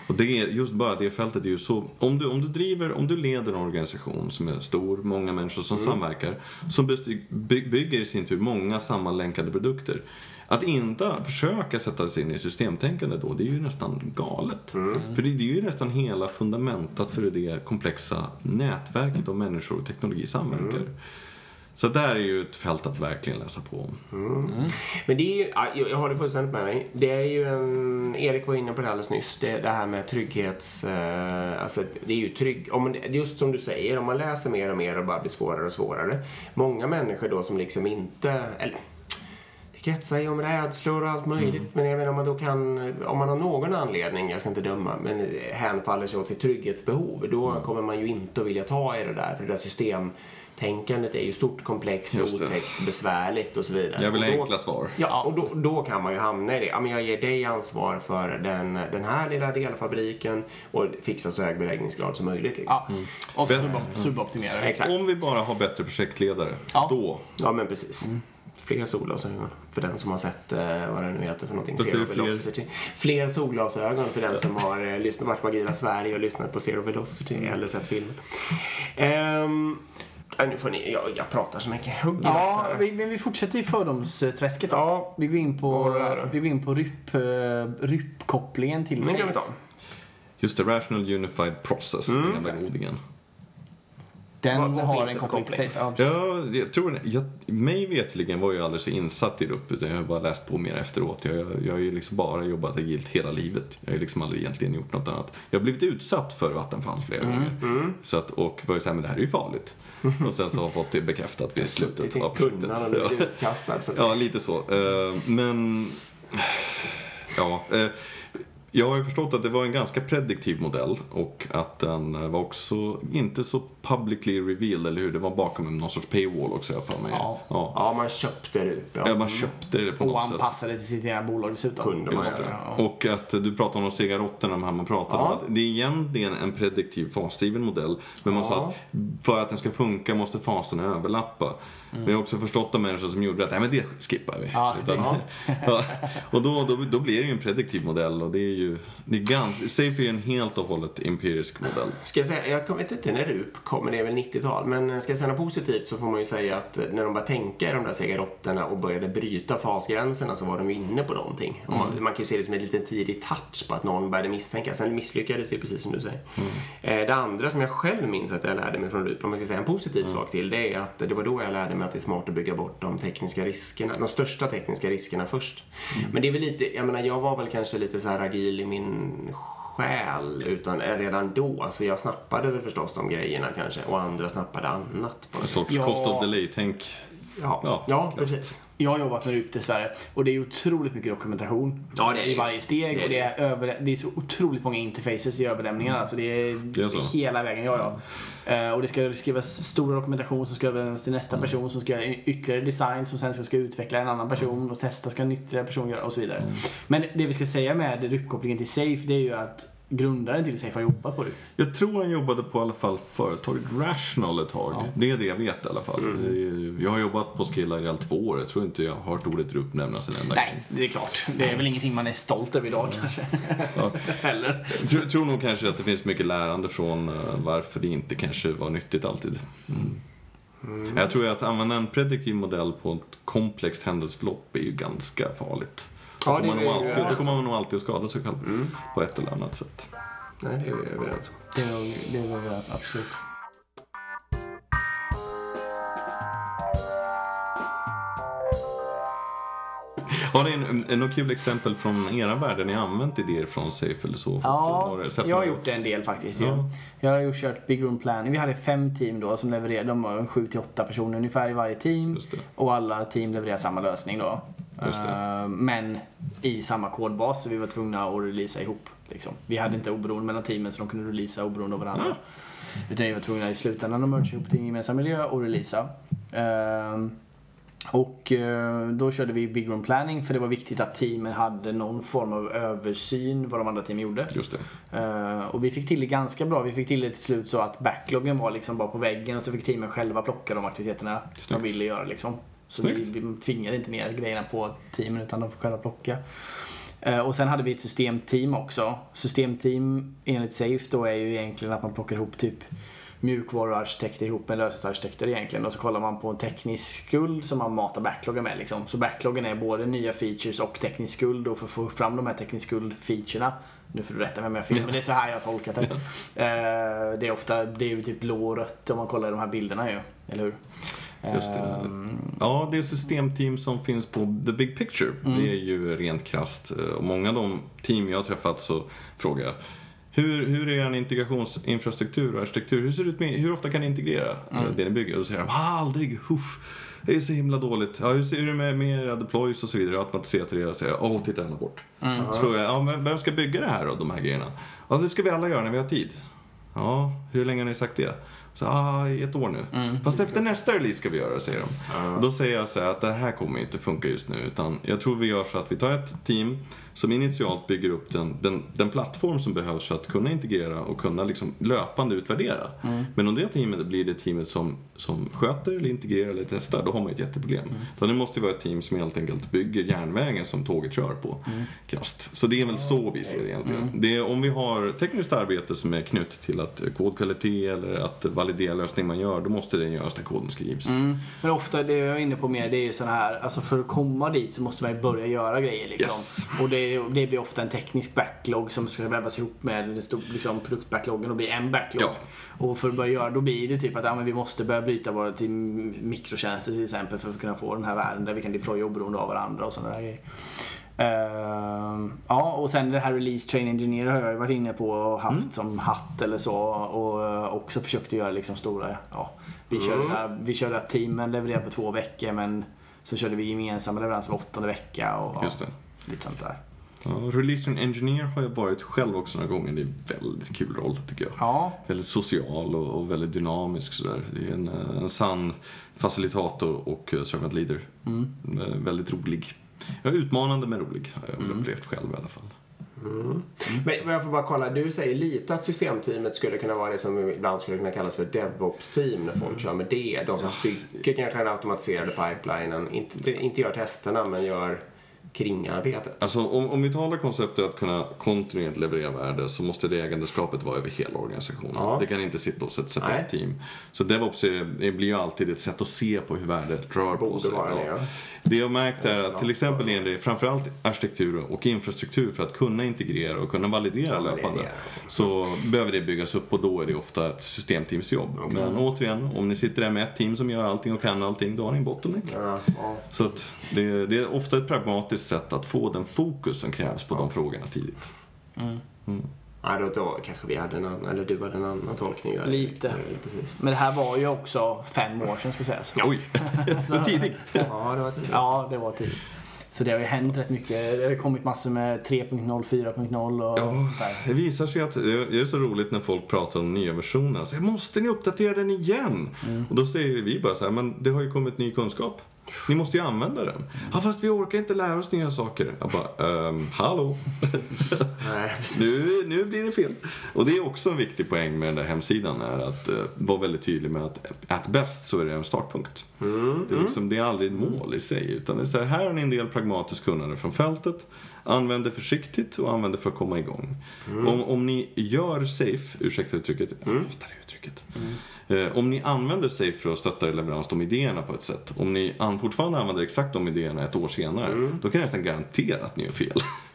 Och det är, just bara det fältet är ju så... Om du, om du driver, om du leder en organisation som är stor, många människor som samverkar, som bygger i sin tur många sammanlänkade produkter. Att inte försöka sätta sig in i systemtänkande då, det är ju nästan galet. För det, det är ju nästan hela fundamentat för det komplexa nätverket av människor och teknologi samverkar. Så där är ju ett fält att verkligen läsa på om. Men det är ju, ja, jag jag har det fullständigt med dig. Det är ju en, Erik var inne på det alldeles nyss, det, det här med trygghets... Eh, alltså det är ju trygg... Om man, det är just som du säger, om man läser mer och mer och det bara blir svårare och svårare. Många människor då som liksom inte... Eller, det kretsar ju om rädslor och allt möjligt. Men jag menar om man då kan, om man har någon anledning, jag ska inte döma, men hänfaller sig åt sitt trygghetsbehov, då kommer man ju inte att vilja ta i det där. För det där systemtänkandet är ju stort, komplext, otäckt, besvärligt och så vidare. Jag vill ha Och då- enkla svar. Ja, och då, då kan man ju hamna i det. Ja, men jag ger dig ansvar för den, den här lilla delfabriken och fixa så hög beläggningsgrad som möjligt. Liksom. Ja. Och Men- subopt- suboptimera. Exakt. Om vi bara har bättre projektledare, Ja. då Ja, men precis. Fler solglasögon för den som har sett eh, vad det nu heter för någonting. Zero fler? Velocity. Fler solglasögon för den som har eh, lyssnat, varit på Agila Sverige och lyssnat på Zero Velocity eller sett filmen. Ja, nu får ni, jag, jag pratar så mycket. Hugg Ja, vi, men vi fortsätter i fördomsträsket då. Ja. Vi går in på, vi går in på rypp, eh, ryppkopplingen till safe. Just det, Rational Unified Process, Mm, den gamla godingen. Den vad har en koppling till koppling? safe. Ja. Ja, jag tror, jag, mig veteligen var jag aldrig så insatt i RUP utan jag har bara läst på mer efteråt. Jag, jag har ju liksom bara jobbat agilt hela livet. Jag har ju liksom aldrig egentligen gjort något annat. Jag har blivit utsatt för Vattenfall flera gånger. Mm. Så att, och var ju såhär, men det här är ju farligt. Och sen så har jag fått det bekräftat vid Suttit slutet i av projektet. tunnan och utkastad så att säga. Ja, lite så. Eh, Men... Ja. Jag har ju förstått att det var en ganska prediktiv modell och att den var också inte så publicly revealed, eller hur? Det var bakom någon sorts paywall också, jag för mig. Ja. ja. Ja, man köpte det upp. Ja, man köpte det på Och något sätt. anpassade till sitt egna bolag dessutom. Kunde man göra. det. Ja. Och att du pratade om de cigarotterna, de här man pratade Ja. om. Att det är egentligen en prediktiv fasdriven modell. Men man Ja. sa att för att den ska funka måste faserna överlappa. Men jag har också förstått av människor som gjorde att nej men det skippar vi. Ja, det- ja. Och då, då, då blir det ju en prediktiv modell och det är ju, det är ganska, Safe är ju en helt och hållet empirisk modell. Ska jag säga, jag vet inte när RUP kommer, det är väl 90-tal, men ska jag säga något positivt så får man ju säga att när de började tänka i de där cigarotterna och började bryta fasgränserna så var de ju inne på någonting. Och Man, man kan ju se det som en liten tidig touch på att någon började misstänka. Sen misslyckades det precis som du säger. Eh, Det andra som jag själv minns att jag lärde mig från RUP, om man ska säga en positiv sak till, det är att det var då jag lärde mig att det är smart att bygga bort de tekniska riskerna, de största tekniska riskerna först. Men det är väl lite, jag menar jag var väl kanske lite så här agil i min själ utan eh, redan då. Så jag snappade väl förstås de grejerna kanske och andra snappade annat. På En sorts Ja. cost of delay-tänk. Ja, Ja, ja, precis. Jag har jobbat med RUP dessvärre och det är otroligt mycket dokumentation Ja, det är det i varje steg Det är och det är, över, det är så otroligt många interfaces i överlämningarna. Alltså det är, Det är hela vägen. Ja, ja. Eh, och det ska skrivas stor dokumentation som ska överlämnas till nästa person som ska göra ytterligare design som sen ska, utveckla en annan person och testa ska en ytterligare person göra och så vidare. Men det vi ska säga med RUP-kopplingen till Safe det är ju att grundaren till Safe har jobbat på det. Jag tror han jobbade på i alla fall företaget Rational ett tag. Ja. Det är det jag vet i alla fall. Mm. Jag har jobbat på Skilla i två år. Jag tror inte jag har hört ordet uppnämnas en enda Nej, det är klart. Det är väl ingenting man är stolt över idag kanske. Ja. Heller. Jag tror, tror nog kanske att det finns mycket lärande från eh, varför det inte kanske var nyttigt alltid. Mm. Jag tror att använda en prediktiv modell på ett komplext händelseförlopp är ju ganska farligt. Det kommer man nog alltid, då kommer man nog alltid att skada sig själv på ett eller annat sätt. Nej, det är vi överens om. Det är, det är vi överens absolut. Har ni något kul exempel från era värld där ni använt idéer från Safe eller så? Ja, jag har gjort det en del faktiskt. Ja. Ja. Jag har ju kört Big Room Planning. Vi hade fem team då som levererade. De var 7 till 8 personer ungefär i varje team. Och alla team levererar samma lösning då. Eh, Men i samma kodbas så vi var tvungna att releasa ihop. Liksom. Vi hade inte oberoende mellan teamen så de kunde releasa oberoende av varandra. Utan vi var tvungna i slutändan att merge ihop till en gemensam miljö och releasa. Ehm, Och eh, då körde vi Big Room Planning för det var viktigt att teamen hade någon form av översyn vad de andra teamen gjorde. Just det. Eh, och vi fick till det ganska bra. Vi fick till det till slut så att backloggen var liksom bara på väggen och så fick teamen själva plocka de aktiviteterna de Snyggt. ville göra liksom. Så vi, Snyggt. vi tvingade inte ner grejerna på teamen utan de får själva plocka. Eh, och sen hade vi ett systemteam också. Systemteam enligt Safe då är ju egentligen att man plockar ihop typ mjukvaruarkitekter ihop med lösningsarkitekter egentligen. Och så kollar man på en teknisk skuld som man matar backloggen med liksom. Så backloggen är både nya features och teknisk skuld och för att få fram de här teknisk skuld-featurerna nu får du rätta mig om jag har fel, men det är så här jag har tolkat det. Eh, det är ofta, det är ju typ blå och rött om man kollar de här bilderna ju. Eller hur? Just det. Ehm, Ja, det systemteam som finns på The Big Picture, Mm. det är ju rent krasst. eh, Och många av de team jag har träffat så frågar jag hur, hur är er integrationsinfrastruktur och arkitektur? Hur ser det ut med, hur ofta kan ni integrera eh, Mm. det ni bygger? Och då säger de, "Ah, aldrig, huff. Det är så himla dåligt. Ja, hur ser det med, med era deploys och så vidare? Automatiserat det och säger, åh, titta ända bort. Mm. Så frågar jag, ja, men vem ska bygga det här då, de här grejerna? Ja, det ska vi alla göra när vi har tid. Ja, hur länge har ni sagt det? Så, ah, i ett år nu. Mm. Fast efter nästa release ska vi göra, säger de. Och då säger jag så här att det här kommer inte funka just nu. Utan jag tror vi gör så att vi tar ett team som initialt bygger upp den, den, den plattform som behövs för att kunna integrera och kunna liksom löpande utvärdera. Men om det teamet blir det teamet som, som sköter eller integrerar eller testar, då har man ett jätteproblem. Så det måste vara ett team som helt enkelt bygger järnvägen som tåget kör på. Krasst. Så det är väl så vi ser det egentligen. Det är, om vi har tekniskt arbete som är knutet till att eh, kodkvalitet eller att validera lösning man gör, då måste det göras när koden skrivs. Mm. Men ofta det jag är inne på mer det är ju sådana här, alltså för att komma dit så måste man ju börja göra grejer liksom. Yes. Och det, det blir ofta en teknisk backlog som ska vävas ihop med den stor, liksom, produktbackloggen och bli en backlog. Ja. Och för att börja göra, då blir det typ att ja, men vi måste börja bryta våra till mikrotjänster till exempel för att kunna få den här världen där vi kan deploya oberoende av varandra och sådana där grejer. Ehm, ja, och sen det här Release Train Engineer har jag ju varit inne på och haft Mm. som hatt eller så. Och eh, också försökt att göra liksom stora, ja. Vi körde, så här, vi körde att teamen levererade på två veckor men så körde vi gemensamma leveranser var åttonde vecka och ja, lite sånt där. Ja, Release and Engineer har jag varit själv också några gånger. Det är en väldigt kul roll tycker jag. Ja, Väldigt social och, och väldigt dynamisk sådär. Det är en, eh, en sann facilitator och eh, servant leader. Mm. Väldigt rolig. Ja, utmanande men rolig har jag Mm. upplevt själv i alla fall. Men jag får bara kolla, du säger lite att systemteamet skulle kunna vara det som ibland skulle kunna kallas för DevOps-team när folk kör med det. De som bygger kanske den automatiserade pipelinen, inte, inte gör testerna men gör kringarbetet. Alltså om, om vi talar konceptet att kunna kontinuerligt leverera värde så måste det ägandeskapet vara över hela organisationen. Ja. Det kan inte sitta hos ett separat Nej. team. Så DevOps är, blir ju alltid ett sätt att se på hur värdet rör på sig. vara det, ja. Det jag märkt är att till exempel är det framförallt arkitektur och infrastruktur för att kunna integrera och kunna validera validera, löpande. Så behöver det byggas upp och då är det ofta ett systemteamsjobb. Men återigen, om ni sitter där med ett team som gör allting och kan allting, då har ni en bottleneck. Ja, ja. Så det, det är ofta ett pragmatiskt sätt att få den fokus som krävs på de frågorna tidigt. Ja, då, då kanske vi hade en annan, eller du hade en annan tolkning där. Lite. Ja, precis. men det här var ju också fem år sedan ska sägas. Oj, så tidigt. Ja, det var tidigt. Ja, det var tidigt. Så det har ju hänt rätt mycket. Det har ju kommit massor med 3.0, 4.0 och Ja, sånt där. det visar sig att det är så roligt när folk pratar om nya versioner. Så måste ni uppdatera den igen? Och då säger vi bara så här, men det har ju kommit ny kunskap. Ni måste ju använda den. Ja, fast vi orkar inte lära oss nya saker. Jag bara, ehm, hallå? Nej, nu, nu blir det fel. Och det är också en viktig poäng med den där hemsidan är att uh, vara väldigt tydlig med att at bäst så är det en startpunkt. det, är liksom, det är aldrig ett mål i sig utan det är så här, här har ni en del pragmatiskt kunnande från fältet. Använd det försiktigt och använd det för att komma igång. Om, om ni gör safe, ursäkta uttrycket, det uttrycket. Eh, om ni använder safe för att stötta er leverans, de idéerna på ett sätt. Om ni an, fortfarande använder exakt de idéerna ett år senare, då kan jag nästan garantera att ni gör fel.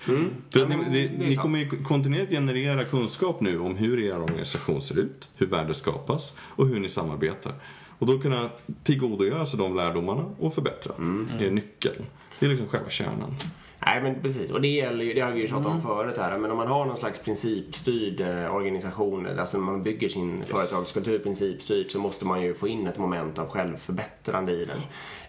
För Ja, men ni, ni sant. kommer ju kontinuerligt generera kunskap nu om hur er organisation ser ut, hur värde skapas och hur ni samarbetar. Och då kunna tillgodogöra sig de lärdomarna och förbättra. Det är nyckeln. Det är liksom själva kärnan. Nej, men precis. Och det gäller ju, det har vi ju tjatat Mm. om förut här, men om man har någon slags principstyrd eh, organisation, alltså när man bygger sin företagskultur principstyrt, så måste man ju få in ett moment av självförbättrande i den.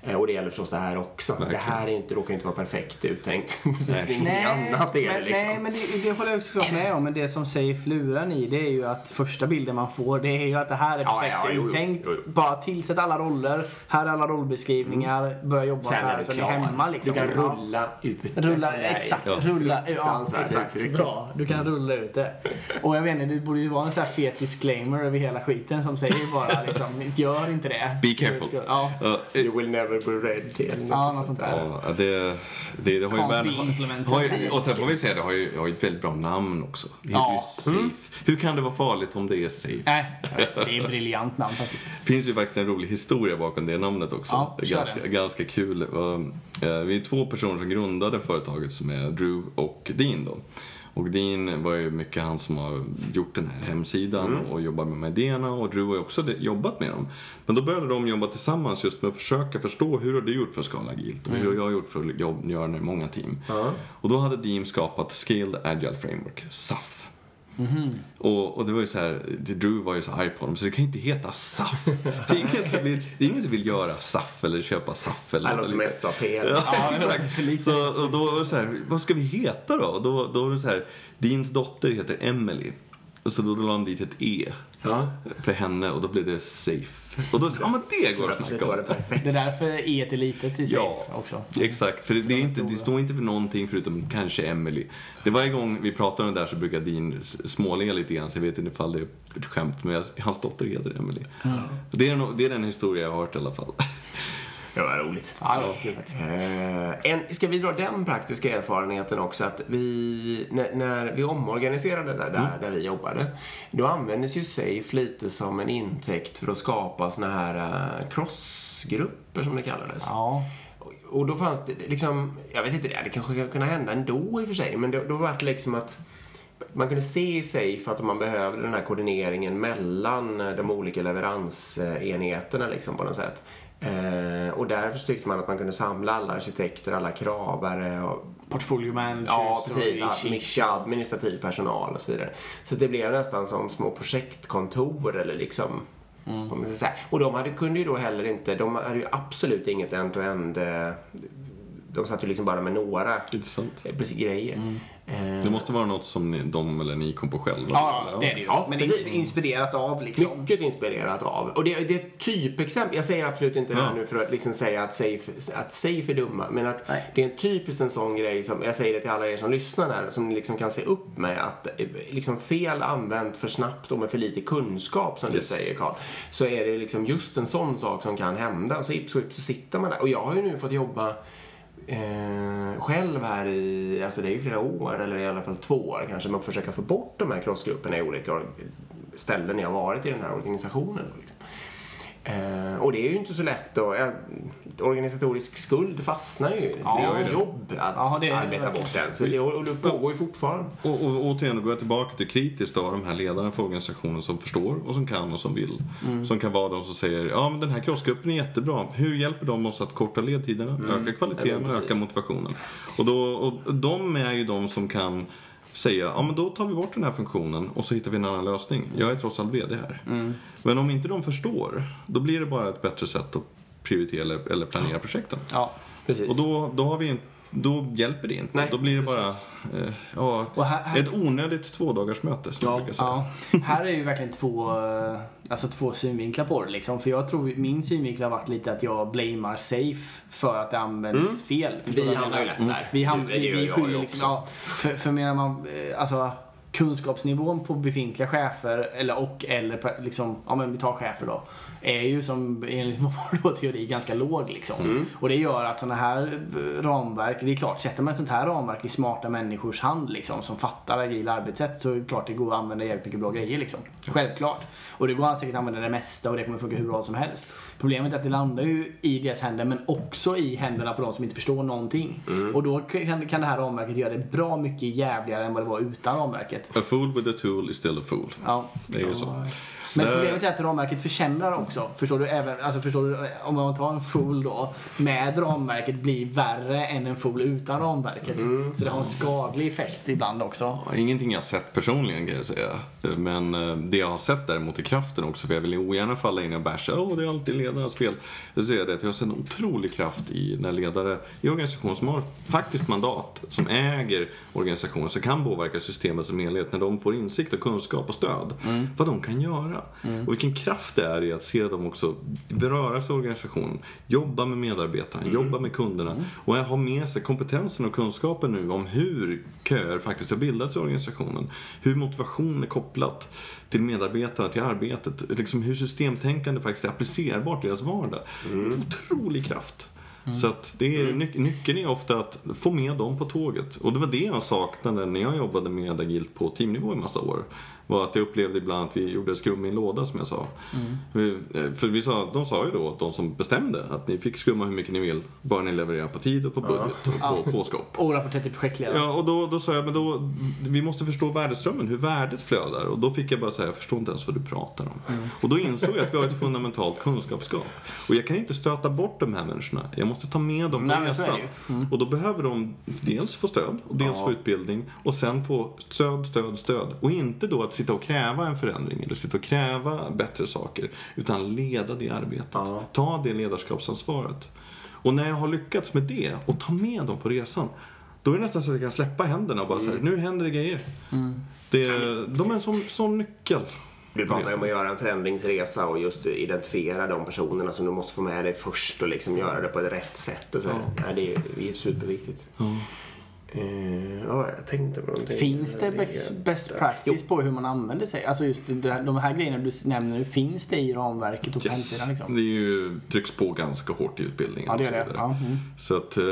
Eh, och det gäller förstås det här också. Verkligen. Det här är inte, råkar inte vara perfekt uttänkt. precis Nej. ingenting annat är det men, liksom. nej, men det, det håller jag såklart med om. Men det som Safe lurar i det är ju att första bilden man får det är ju att det här är Ja, perfekt ja, jo, uttänkt. jo, jo. Bara tillsätt alla roller. Här är alla rollbeskrivningar. Börja jobba så Sen är här du så ni är hemma liksom. Du kan Ja. rulla ut. Rulla, är. exakt, Ja. rulla, ja, exakt, bra. Du kan rulla ut det. Och jag vet inte, det borde ju vara en sån här fet disclaimer över hela skiten som säger bara liksom, gör inte det. Be careful. Ja, Ja, You will never be ready. Eller ja något sånt där. Ja, det, det, det har ju har Och sen får vi säga, det har ju, har ju ett väldigt bra namn också. Det heter Ja. ju Safe. Hur kan det vara farligt om det är safe? Nej, vet, det är ett briljant namn faktiskt. Det finns ju faktiskt en rolig historia bakom det namnet också. Ja, ganska, ganska kul. Eh, Vi är två personer som grundade företaget som är Drew och Dean då. Och Dean var ju mycket han som har gjort den här hemsidan Mm. och jobbat med de idéerna och Drew har ju också jobbat med dem. Men då började de jobba tillsammans just med att försöka förstå hur har du gjort för att skala agilt och hur har jag gjort för att göra det i många team. Ja. Och då hade Dean skapat Scaled Agile Framework, SAF. Och, och det var ju så här, Drew var ju så arg på dem så det kan ju inte heta SAF. Det är ingen som vill, det är ingen som vill göra SAF eller köpa SAF eller något som SAP. Ja, Ja. Så, och då var det så här, vad ska vi heta då? Då, då var det så här, Deans dotter heter Emily. Och så då la han dit ett E Ja. för henne och då blev det safe. Och då, ja men det går att snacka om. Det är därför E är litet i Safe Ja. också. Exakt, för det, det, är inte, det står inte för någonting förutom kanske Emily. Det varje gång vi pratar om det där så brukar Dean småle lite grann så jag vet inte ifall det är ett skämt men jag, hans dotter heter Emily. Det, är, det är den historia jag har hört i alla fall. Det var roligt. Ja, det. Eh, en, ska vi dra den praktiska erfarenheten också att vi, när, när vi omorganiserade där, där, där vi jobbade, då användes ju SAFE lite som en intäkt för att skapa såna här uh, crossgrupper som det kallades. Ja. Och- då fanns det liksom, jag vet inte, det hade kanske kunnat hända ändå i och för sig, men då, då var det liksom att man kunde se i sig för att man behövde den här koordineringen mellan eh, de olika leveransenheterna liksom på något sätt. Eh, och därför tyckte man att man kunde samla alla arkitekter, alla kravare och Portfolio managers Ja, och precis. ish, ish. mycket administrativ personal och så vidare. Så det blev nästan som små projektkontor eller liksom Mm. Och de hade, kunde ju då heller inte, de hade ju absolut inget end-to-end eh, de satt ju liksom bara med några Intressant. eh, precis, grejer. Eh, Det måste vara något som ni, de eller ni kom på själva. Ja, eller? det är det ju. Ja, Men det precis. är inspirerat av liksom. Mycket inspirerat av. Och det, det är ett typexempel. Jag säger absolut inte det här Ja. nu för att liksom säga att safe, att safe är dumma. Men att Nej. det är en typisk en sån grej som, jag säger det till alla er som lyssnar där, som ni liksom kan se upp med. Att eh, liksom fel använt för snabbt och med för lite kunskap som Yes. du säger Karl. Så är det liksom just en sån sak som kan hända. Så ips och ips så sitter man där. Och jag har ju nu fått jobba Eh, själv här i, alltså det är ju flera år, eller i alla fall två år kanske, med att försöka få bort de här crossgrupperna i olika ställen jag har varit i den här organisationen. Liksom. Eh, och det är ju inte så lätt då. Eh, organisatorisk skuld fastnar ju. Ja, det är ju det. jobb att Ja, det arbeta bort den. Så det, och det pågår ju fortfarande. Och, och återigen, då går jag tillbaka till kritiskt av de här ledarna för organisationen som förstår och som kan och som vill. Mm. Som kan vara de som säger, ja men den här crossgruppen är jättebra. Hur hjälper de oss att korta ledtiderna, öka Mm. Ja, kvaliteten och öka motivationen? Och, då, och de är ju de som kan säga, ja men då tar vi bort den här funktionen och så hittar vi en annan lösning. Jag är trots allt VD här. Mm. Men om inte de förstår, då blir det bara ett bättre sätt att prioritera eller, eller planera projekten. Ja. Precis. Och då, då har vi en, då hjälper det inte. Nej, då blir det bara eh, ja, Och här- här- ett onödigt tvådagarsmöte som Ja. jag brukar säga. Ja, här är ju verkligen två, eh, alltså två synvinklar på det liksom. För jag tror min synvinkel har varit lite att jag blamear safe för att det används fel. Förstår du Vi hamnar ju lätt där. Vi, ham- vi, vi skyller ju liksom, ja, för, för menar man, eh, alltså kunskapsnivån på befintliga chefer, eller och eller liksom, ja men vi tar chefer då, är ju som enligt vår teori ganska låg liksom. Mm. Och det gör att sådana här eh, ramverk, det är klart, sätter man ett sånt här ramverk i smarta människors hand liksom, som fattar agila arbetssätt så är det klart det går att använda jävligt mycket bra grejer liksom. Självklart. Och det går att säkert använda det mesta och det kommer funka hur bra som helst. Problemet är att det landar ju i deras händer men också i händerna på de som inte förstår någonting. Mm. Och då kan, kan det här ramverket göra det bra mycket jävligare än vad det var utan ramverket. A fool with a tool is still a fool. Ja. Det är ju så. Men Där- problemet är att ramverket försämrar också. Förstår du? Även, alltså förstår du? Om man tar en fool då med ramverket blir värre än en fool utan ramverket. Mm. Så det har en skadlig effekt ibland också. Ingenting jag sett personligen kan jag säga. Men eh, det jag har sett däremot i kraften också, för jag vill ogärna falla in och basha, åh det är alltid ledarnas fel. Jag det att jag har sett en otrolig kraft i när ledare i organisationer som har faktiskt mandat, som äger organisationen, som kan påverka systemet som helhet, när de får insikt och kunskap och stöd. Vad de kan göra. Och vilken kraft det är i att se dem också beröra sig i organisationen, jobba med medarbetarna, jobba med kunderna och ha med sig kompetensen och kunskapen nu om hur köer faktiskt har bildats i organisationen. Hur motivation är kopplat till medarbetarna, till arbetet. Liksom hur systemtänkande faktiskt är applicerbart i deras vardag. Otrolig kraft. Så att det är, ny, nyckeln är ofta att få med dem på tåget. Och det var det jag saknade när jag jobbade med agilt på teamnivå i massa år. Var att jag upplevde ibland att vi gjorde skum i en låda som jag sa. Vi, eh, för vi sa, de sa ju då att de som bestämde att ni fick skumma hur mycket ni vill. Bara ni levererar på tid och på budget och på påskap. Och rapportera till projektledaren. Ja, och då, då sa jag, men då, vi måste förstå värdeströmmen, hur värdet flödar. Och då fick jag bara säga, jag förstår inte ens vad du pratar om. Och då insåg jag att vi har ett fundamentalt kunskapsgap. Och jag kan inte stöta bort de här människorna. Jag måste ta med dem på resan. ju. Och då behöver de dels få stöd, och dels få utbildning. Och sen få stöd, stöd, stöd. Och inte då att sitta och kräva en förändring eller sitta och kräva bättre saker. Utan leda det arbetet. Ja. Ta det ledarskapsansvaret. Och när jag har lyckats med det och ta med dem på resan. Då är det nästan så att jag kan släppa händerna och bara säga, nu händer det grejer. Det, de är en sån, sån nyckel. Vi pratar ju om att göra en förändringsresa och just identifiera de personerna som du måste få med dig först och liksom göra det på ett rätt sätt. Och så. Nej, det, är, det är Eh, ja, jag tänkte på någonting. Finns det best, best practice på hur man använder sig? Alltså just det, de här grejerna du nämner, nu, finns det i ramverket och på Yes. hemsidan liksom? Det är ju, trycks på ganska hårt i utbildningen. Ja, det och gör så det. vidare. Ja, mm. Så att eh,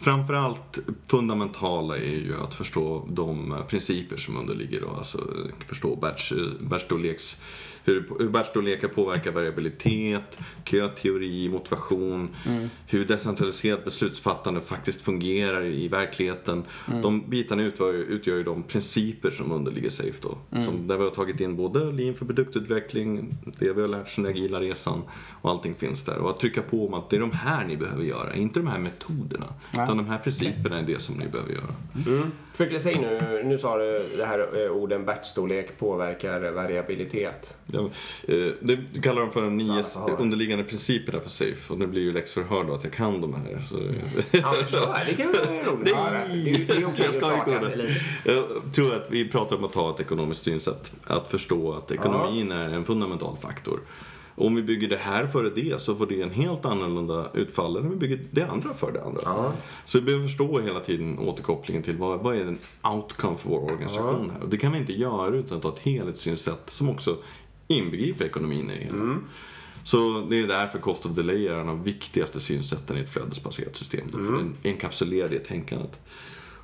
framförallt fundamentala är ju att förstå de eh, principer som underligger då. Alltså förstå batch, batchstorleks, hur, hur batchstorlekar påverkar variabilitet, köteori, motivation, Mm. hur decentraliserat beslutsfattande faktiskt fungerar i verkligheten. Mm. De bitarna utgör, utgör ju de principer som underligger SAFE då. Mm. Som, där vi har tagit in både lean för produktutveckling, det vi har lärt oss den agila resan och allting finns där. Och att trycka på om att det är de här ni behöver göra, inte de här metoderna. Nej. Utan de här principerna är det som ni behöver göra. Mm. Förklara, säg nu, nu sa du det här eh, orden batchstorlek påverkar variabilitet. Ja, eh, det du kallar de för de nio underliggande principerna för SAFE. Och det blir ju läxförhör då att jag kan de här. Så, Ja, men kör, det kan vara roligt att höra. Det är ju- okej Jag att ju staka sig lite. Jag tror att vi pratar om att ta ett ekonomiskt synsätt. Att förstå att ekonomin är en fundamental faktor. Och om vi bygger det här före det så får det en helt annorlunda utfall än om vi bygger det andra för det andra. Ja. Så vi behöver förstå hela tiden återkopplingen till vad, vad är en outcome för vår organisation här. Och det kan vi inte göra utan att ha ett helhetssynsätt som också inbegriper ekonomin i det hela. Så det är därför cost of delay är en av de viktigaste synsätten i ett flödesbaserat system. Då, För den enkapsulerar det tänkandet.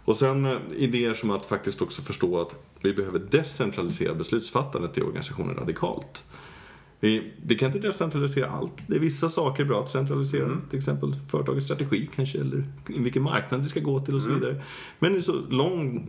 Och sen eh, idéer som att faktiskt också förstå att vi behöver decentralisera beslutsfattandet i organisationen radikalt. Vi, vi kan inte decentralisera allt. Det är vissa saker bra att centralisera. Till exempel företagets strategi kanske, eller vilken marknad vi ska gå till och så vidare. Men i så lång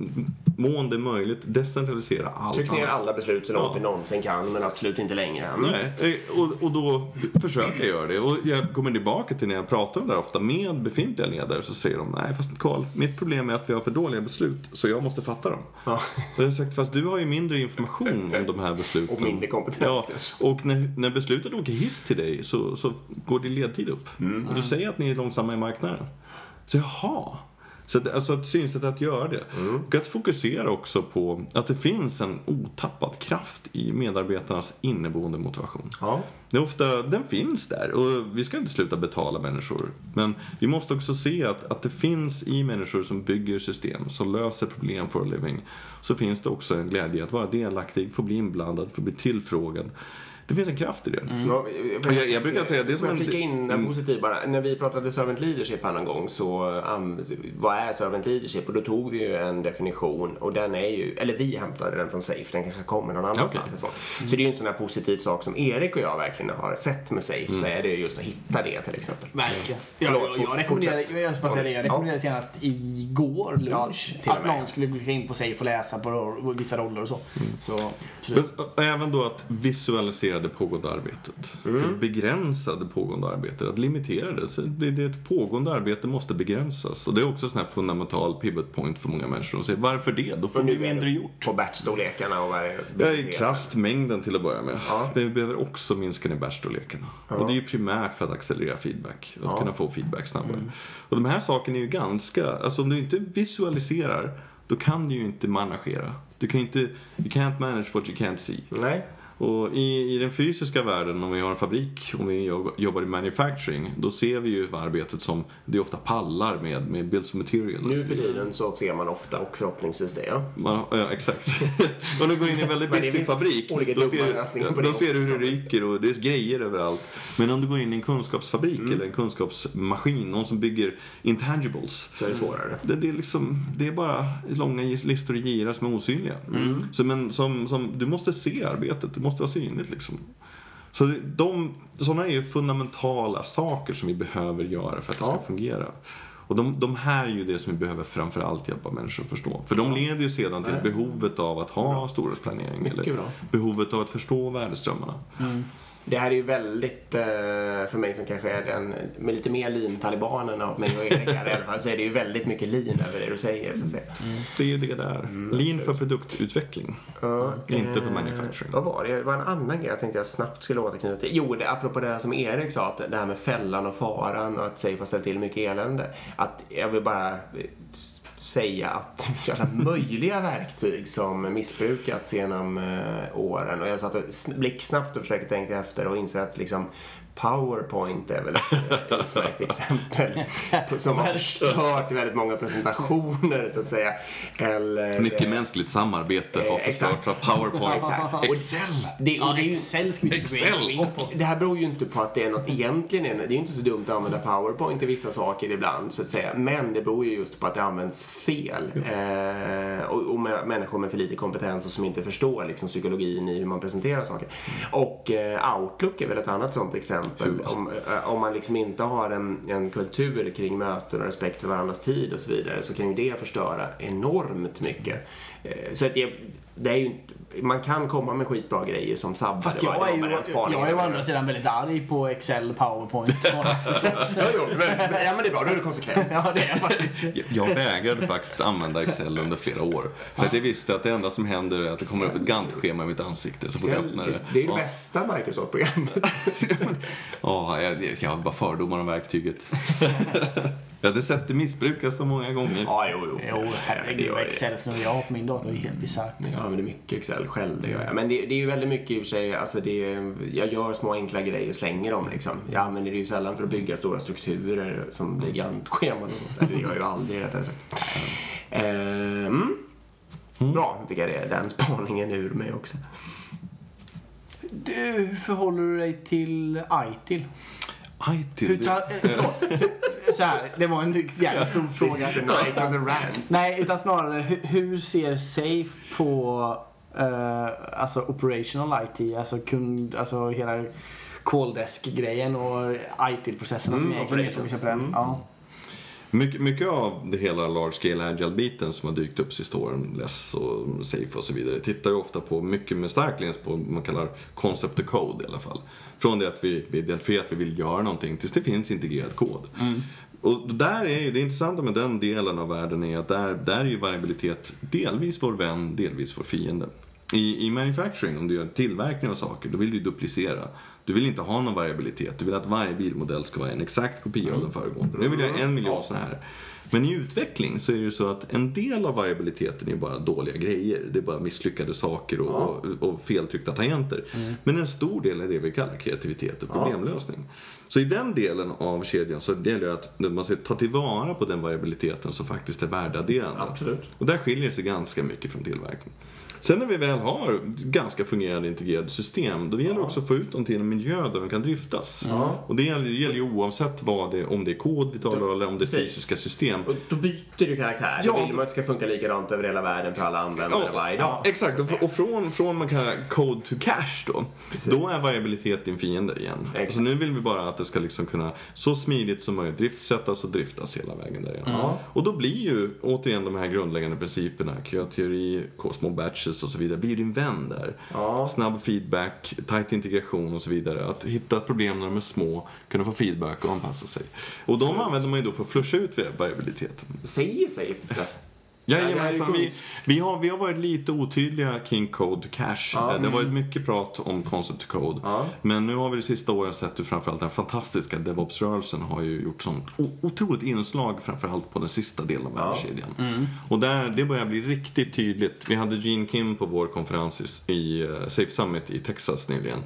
mån det är möjligt, decentralisera allt Tryck ner alla beslut så långt Ja. vi någonsin kan, men absolut inte längre. Mm. Nej, eh, och, och då försöker jag göra det. Och jag kommer tillbaka till när jag pratar om det här ofta med befintliga ledare så säger de nej fast Karl, mitt problem är att vi har för dåliga beslut så jag måste fatta dem. Ja. Och jag har sagt fast du har ju mindre information om de här besluten. Och mindre kompetens Ja, och när, när beslutet åker hiss till dig så, så går din ledtid upp. Mm. Och du säger att ni är långsamma i marknaden. Så jaha. Så att, alltså ett synsätt att göra det. Mm. Och att fokusera också på att det finns en otappad kraft i medarbetarnas inneboende motivation. Ja. Det ofta, den finns där och vi ska inte sluta betala människor. Men vi måste också se att, att det finns i människor som bygger system, som löser problem for a living. Så finns det också en glädje att vara delaktig, få bli inblandad, få bli tillfrågad. Det finns en kraft i det. Ja, för- Jag- jag brukar säga, det är som jag en- flika in en positiv bara. När vi pratade servant leadership här någon gång så, um, vad är servant leadership? Och då tog vi ju en definition och den är ju, eller vi hämtade den från Safe, den kanske kommer någon annanstans Okej. ifrån. Så det är ju en sån här positiv sak som Erik och jag verkligen har sett med Safe, så är det just att hitta det till exempel. Verkligen. Ja, Förlåt, jag, jag fort- rekommenderade, jag, bara säga det, jag Ja. rekommenderade senast igår lunch Ja, att någon skulle klicka in på sig och läsa på vissa roller och så. Så, Men absolut. även då att visualisera det pågående arbetet. Mm. Det pågående arbetet. Att limitera det. Så det, det ett pågående arbete måste begränsas. Och det är också en sån här fundamental pivot point för många människor. De säger varför det? Då får vi är mindre det gjort. På batchstorlekarna och vad det Ja, i krasst mängden till att börja med. Ja. Men vi behöver också minska ner batchstorlekarna. Och det är ju primärt för att accelerera feedback. Att Ja. kunna få feedback snabbare. Och de här sakerna är ju ganska, alltså om du inte visualiserar, då kan du ju inte managera. Du kan inte, you can't manage what you can't see. Nej. Och i, i den fysiska världen, om vi har en fabrik, om vi jobb- jobbar i manufacturing, då ser vi ju arbetet som, det är ofta pallar med, med bills of material. och Nu för tiden så ser man ofta, och förhoppningsvis det, ja. Man, ja, exakt. Om du går in i en väldigt busy fabrik, då ser, då du hur det ryker och det är grejer överallt. Men om du går in i en kunskapsfabrik Mm. eller en kunskapsmaskin, någon som bygger intangibles. Så är det svårare. Det, det, är liksom, det är bara långa listor i girar som är osynliga. Mm. Så, men, som, som, du måste se arbetet, måste vara synligt liksom. Så de, sådana är ju fundamentala saker som vi behöver göra för att det ska Ja. fungera. Och de, de här är ju det som vi behöver framförallt hjälpa människor att förstå. För de leder ju sedan till behovet av att ha storhetsplanering. Mycket Eller bra. behovet av att förstå värdeströmmarna. Det här är ju väldigt, eh, för mig som kanske är den med lite mer lean-talibanen av mig och Erik här i alla fall, så är det ju väldigt mycket lean över det du säger så att säga. Det är ju det där. Lean för produktutveckling. Ja, Inte för eh, manufacturing. Vad var det? Det var en annan grej jag tänkte jag snabbt skulle återknyta till. Jo, det, apropå det här som Erik sa, att det här med fällan och faran och att Safe har ställt till mycket elände. Att jag vill bara säga att det finns alla möjliga verktyg som missbrukats genom eh, åren. Och jag satt och blixtsnabbt och försökte tänka efter och inser att liksom Powerpoint är väl ett utmärkt exempel på- som har förstört väldigt många presentationer så att säga. Eller, Mycket eh, mänskligt samarbete har eh, förstört av PowerPoint. Exakt. Och Excel! Det, och Ja, det Excel ska vi Excel. och det här beror ju inte på att det är något egentligen, är- det är ju inte så dumt att använda PowerPoint i vissa saker ibland så att säga. Men det beror ju just på att det används fel. Eh, och, och med människor med för lite kompetens och som inte förstår liksom, psykologin i hur man presenterar saker. Och eh, Outlook är väl ett annat sånt exempel. Om, eh, om man liksom inte har en, en kultur kring möten och respekt för varandras tid och så vidare så kan ju det förstöra enormt mycket. Eh, så att det, det är ju inte, man kan komma med skitbra grejer som sabbar Fast det jag var- det är var ju, jag är ju å andra sidan väldigt arg på Excel, Powerpoint. Ja, jo, men, men, ja, men det är bra, då är du konsekvent. ja, det är faktiskt. Jag- Jag vägrade faktiskt använda Excel under flera år. För att jag visste att det enda som händer är att det kommer upp ett Gantt-schema i mitt ansikte så fort jag öppnar det, det. det är det Ja. bästa Microsoft-programmet. Ja, jag, jag har bara fördomar om verktyget. jag hade sett det missbrukas så många gånger. ja, jo, jo. Jo, Det herregud. det. Excel som jag har på min dator är helt bisarrt. Jag använder mycket Excel själv, det gör jag. Men det, det är ju väldigt mycket i och för sig, alltså det, är- jag gör små enkla grejer och slänger dem liksom. Jag använder det ju sällan för att bygga stora strukturer som blir Gantt-scheman och sånt. Det gör jag ju aldrig rättare sagt. Ehm, Bra, fick jag det, den spaningen ur mig också. Du, hur förhåller du dig till ITIL? Till Hur tar, eh, förlåt. Så här, det var en jävla stor This is the fråga. night of the rant. Nej, utan snarare hur, hur ser Safe på eh, alltså operational IT, alltså kund, alltså hela calldesk-grejen och ITIL-processerna som Mm, egentligen är som operations. exempel. Ja. Mycket, mycket av det hela large scale agile-biten som har dykt upp sista åren, Less och Safe och så vidare, tittar ju ofta på mycket med stark lins på vad man kallar concept to code i alla fall. Från det att vi, vi identifierar att vi vill göra någonting tills det finns integrerad kod. Och där är ju, det intressanta med den delen av världen är att där, där är ju variabilitet delvis vår vän, delvis vår fiende. I, I manufacturing, om du gör tillverkning av saker, då vill du duplicera. Du vill inte ha någon variabilitet. Du vill att varje bilmodell ska vara en exakt kopia av den föregående. Nu vill jag en miljon sådana här. Men i utveckling så är det ju så att en del av variabiliteten är bara dåliga grejer. Det är bara misslyckade saker och, och, och feltryckta tangenter. Men en stor del är det vi kallar kreativitet och problemlösning. Så i den delen av kedjan så gäller det att man ska ta tillvara på den variabiliteten som faktiskt är värdeadderande. Absolut. Och där skiljer det sig ganska mycket från tillverkning. Sen när vi väl har ganska fungerande integrerade system, då gäller det också att få ut dem till en miljö där de kan driftas. Och det gäller, det gäller ju oavsett vad det, om det är kod vi talar om eller om det är Precis. fysiska system. Och då byter du karaktär. Ja, Då vill man att det ska funka likadant över hela världen för alla användare varje dag. exakt. Och, och från, från man kallar code to cache då, då är variabilitet din fiende igen. Exakt. Alltså nu vill vi bara att det ska liksom kunna så smidigt som möjligt driftsättas och driftas hela vägen där igen. Och då blir ju återigen de här grundläggande principerna, köteori, små batches och så vidare, blir din vän där. Ja. Snabb feedback, tight integration och så vidare. Att hitta problem när de är små, kunna få feedback och anpassa sig. Och de använder man ju då för att flusha ut variabiliteten. Säger sig det. Jajamensan, är vi, vi, har, vi har varit lite otydliga kring Code Cache. Ja. Det har varit mycket prat om Concept Code. Ja. Men nu har vi de sista åren sett hur framförallt den fantastiska DevOps-rörelsen har ju gjort sånt otroligt inslag framförallt på den sista delen av värdekedjan. Och där, det börjar bli riktigt tydligt. Vi hade Gene Kim på vår konferens i, i eh, Safe Summit i Texas nyligen.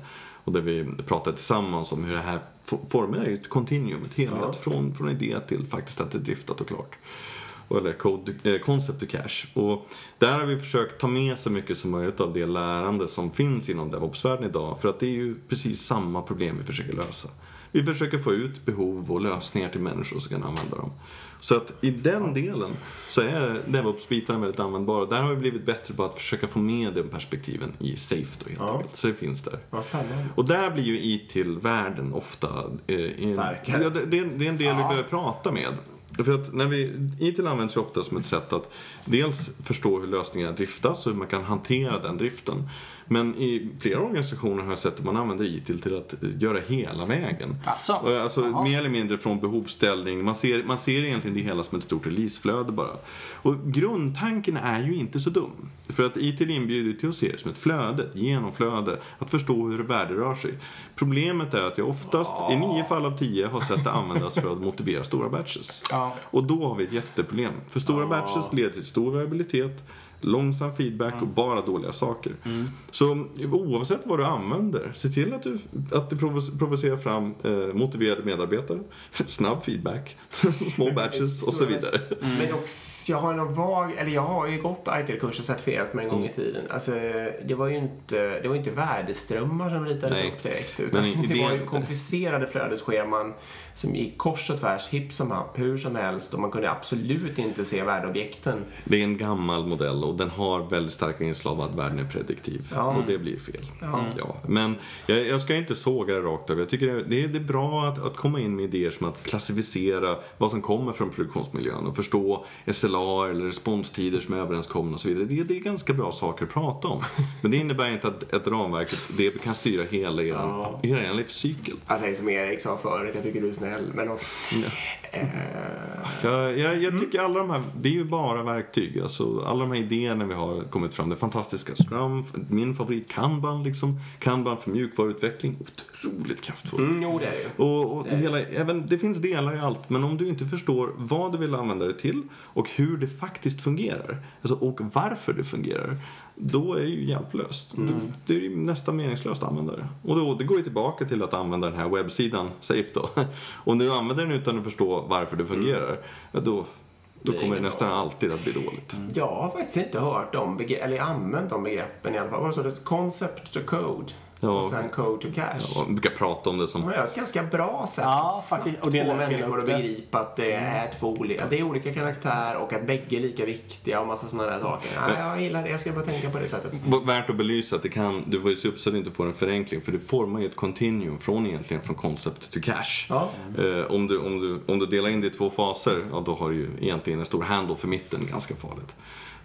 Och där vi pratade tillsammans om hur det här for- formar ett continuum, ett helhet. Ja. Från, från idé till faktiskt att det är driftat och klart eller code, eh, concept to cache. Och där har vi försökt ta med så mycket som möjligt av det lärande som finns inom DevOps-världen idag. För att det är ju precis samma problem vi försöker lösa. Vi försöker få ut behov och lösningar till människor som kan använda dem. Så att i den delen så är DevOps-bitarna väldigt användbara. Där har vi blivit bättre på att försöka få med de perspektiven i Safe då helt Ja. enkelt. Så det finns där. Spännande. Och där blir ju IT-världen ofta... Eh, en, Starkare. ja, det, det, är- det är en del vi Ja. behöver prata med. För att när vi, ITIL används ju ofta som ett sätt att dels förstå hur lösningar driftas och hur man kan hantera den driften. Men i flera organisationer har jag sett att man använder IT till att göra hela vägen. Asså? Och Alltså mer eller mindre från behovsställning. Man ser, man ser egentligen det hela som ett stort releaseflöde bara. Och grundtanken är ju inte så dum. För att IT inbjuder till att se det som ett flöde, ett genomflöde. Att förstå hur värde rör sig. Problemet är att jag oftast, i nio fall av tio, har sett det användas för att motivera stora batches. Ja. Och då har vi ett jätteproblem. För stora batches leder till stor variabilitet, långsam feedback och bara dåliga saker. Så oavsett vad du använder, se till att du, att du provo- provocerar fram eh, motiverade medarbetare, snabb feedback, små batches och så vidare. Men också, jag har en vag, eller jag har ju gått ITL-kursen certifierat mig en gång i tiden. Alltså, det var ju inte, det var inte värdeströmmar som ritades Nej. upp direkt. Utan Men det var ju komplicerade flödesscheman som gick kors och tvärs, hipp som happ, hur som helst. Och man kunde absolut inte se värdeobjekten. Det är en gammal modell och den har väldigt starka inslag av att världen är prediktiv. Ja. Och det blir fel. Ja. Men jag, jag ska inte såga det rakt över. Jag tycker det, det, är, det är bra att, att komma in med idéer som att klassificera vad som kommer från produktionsmiljön och förstå SLA eller responstider som är överenskomna och så vidare. Det, det är ganska bra saker att prata om. Men det innebär inte att ett ramverk det kan styra hela er, Ja. hela er livscykel. Jag säger som Erik sa förut, jag tycker du är snäll. Men och, eh, Jag, jag, jag tycker alla de här, det är ju bara verktyg. Alltså, alla de här idéerna vi har kommit fram. Det fantastiska Scrum, min favorit Kanban liksom. Kanban för mjukvaruutveckling, otroligt kraftfull. mm, jo, det är det. Och, och hela, även, det finns delar i allt, men om du inte förstår vad du vill använda det till och hur det faktiskt fungerar, alltså, och varför det fungerar, då är det ju hjälplöst. Du, det är ju nästan meningslöst att använda det. Och då, det går ju tillbaka till att använda den här webbsidan, Safe då. Om du använder den utan att förstå varför det fungerar, ja, då, då Det kommer det nästan bra. alltid att bli dåligt. Jag har faktiskt inte hört de eller använt de begreppen i alla fall. Vad sa du? Concept to code. Ja. Och sen code to cache. Ja, man brukar prata om det som De har ett ganska bra sätt Ja, att faktiskt. Och dela- få människor att det. begripa att det är två olika, det är olika karaktär och att bägge är lika viktiga och massa sådana där saker. Ja, jag gillar det, jag ska bara tänka på det sättet. Värt att belysa att det kan, du får ju se upp så att du inte får en förenkling för det formar ju ett continuum från egentligen från concept to cache. Ja. Eh, om, du, om, du, om du delar in det i två faser, ja då har du ju egentligen en stor handle för mitten, ganska farligt.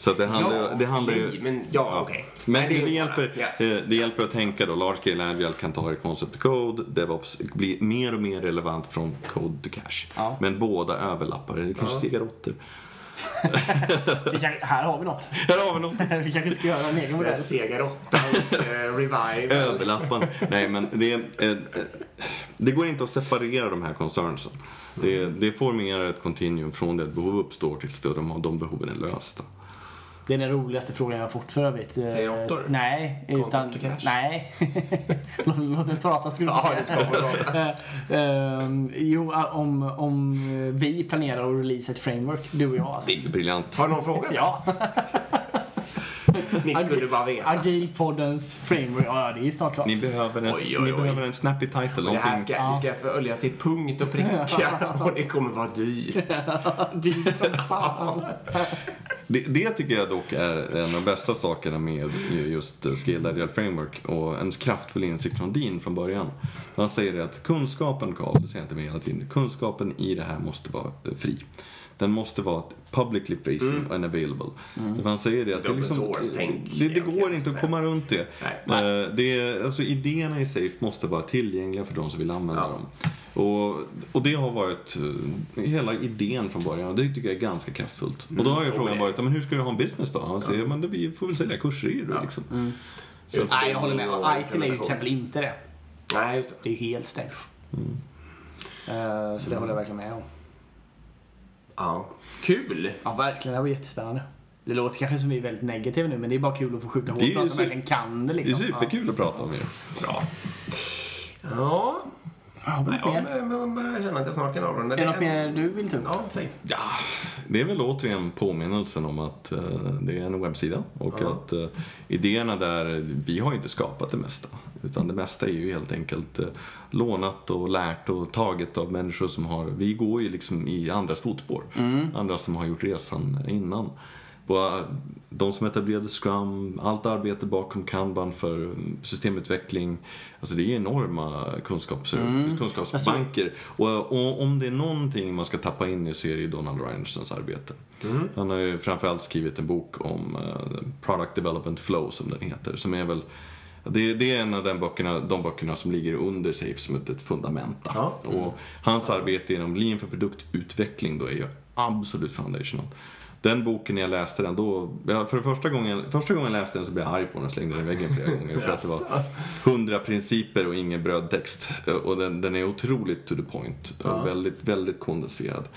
Så att det handlar, ja, det handlar ju... men ja, okej. Men det, det, hjälper. Yes. eh, det hjälper att tänka då. Large scale agile kan ta det i concept to code. DevOps blir mer och mer relevant från code to cache. Ja. Men båda överlappar. Det är kanske cigaretter. Vi kan, här har vi något. Här har vi något. vi kanske ska göra en egen modell. Sega Rottans eh, Revive. Nej, men det, är, eh, det går inte att separera de här concernsen. Det, det formerar ett continuum från det att behov uppstår tills de, de behoven är lösta. Det är den roligaste frågan jag har fått för övrigt. Säger råttor? Nej. Utan, nej. låt, låt mig prata skulle du Ja, säga. det ska. Ehm, jo, om, om vi planerar att releasa ett framework, du och jag alltså. Det är ju briljant. Har du någon fråga? Ja, Ni skulle bara veta. Agilpoddens framework. Ja, det är snart klart. Ni behöver en, Oj, oj, Ni oj. behöver en snappy title. Det här ska, Ja. det ska följas till punkt och pricka och det kommer vara dyrt. Dyrt som fan. Det, det tycker jag dock är en av de bästa sakerna med just eh, Scaled Framework och en kraftfull insikt från Dean från början. Han säger det att kunskapen, Carl, det säger jag inte med hela tiden, kunskapen i det här måste vara eh, fri. Den måste vara publicly facing and available. För Han säger det att det, liksom, det, det går inte att komma runt det. Nej. Eh, det är, alltså, idéerna i Safe måste vara tillgängliga för de som vill använda Ja. dem. Och, och det har varit eh, hela idén från början och det tycker jag är ganska kraftfullt. Och då har ju Mm. frågan varit, ja, men hur ska du ha en business då? Han säger, men det, vi får väl sälja kurser i det liksom. Så Nej, jag håller med. ITIL är ju till exempel inte det. Nej, just det. Det är ju helt stängt. Eh, så det håller jag verkligen med om. Ja. Kul! Ja, verkligen. Det var jättespännande. Det låter kanske som vi är väldigt negativa nu, men det är bara kul att få skjuta hål på någon som verkligen kan det Det är liksom. superkul att prata om det. Bra. Ja. Har vi något mer? jag börjar känna att jag snart kan avrunda. Är det något mer du vill ta upp? Ja, säg. Ja, det är väl återigen påminnelsen om att eh, det är en webbsida och att eh, idéerna där, vi har ju inte skapat det mesta. Utan det mesta är ju helt enkelt eh, lånat och lärt och taget av människor som har, vi går ju liksom i andras fotspår. Andra som har gjort resan innan. Bara de som etablerade Scrum, allt arbete bakom Kanban för systemutveckling. Alltså det är enorma kunskaps, kunskapsbanker. Och, och om det är någonting man ska tappa in i så är det Donald Reinersons arbete. Han har ju framförallt skrivit en bok om eh, Product Development Flow som den heter. Som är väl det, det är en av de böckerna, de böckerna som ligger under Safe som ett, ett fundament. Ja. Och hans arbete inom Lean för produktutveckling då är ju absolut foundational. Den boken när jag läste den då, ja, för första gången, första gången jag läste den så blev jag arg på den och slängde den i väggen flera gånger. För att det var hundra principer och ingen brödtext. Och den, den är otroligt to the point. Och väldigt, väldigt kondenserad.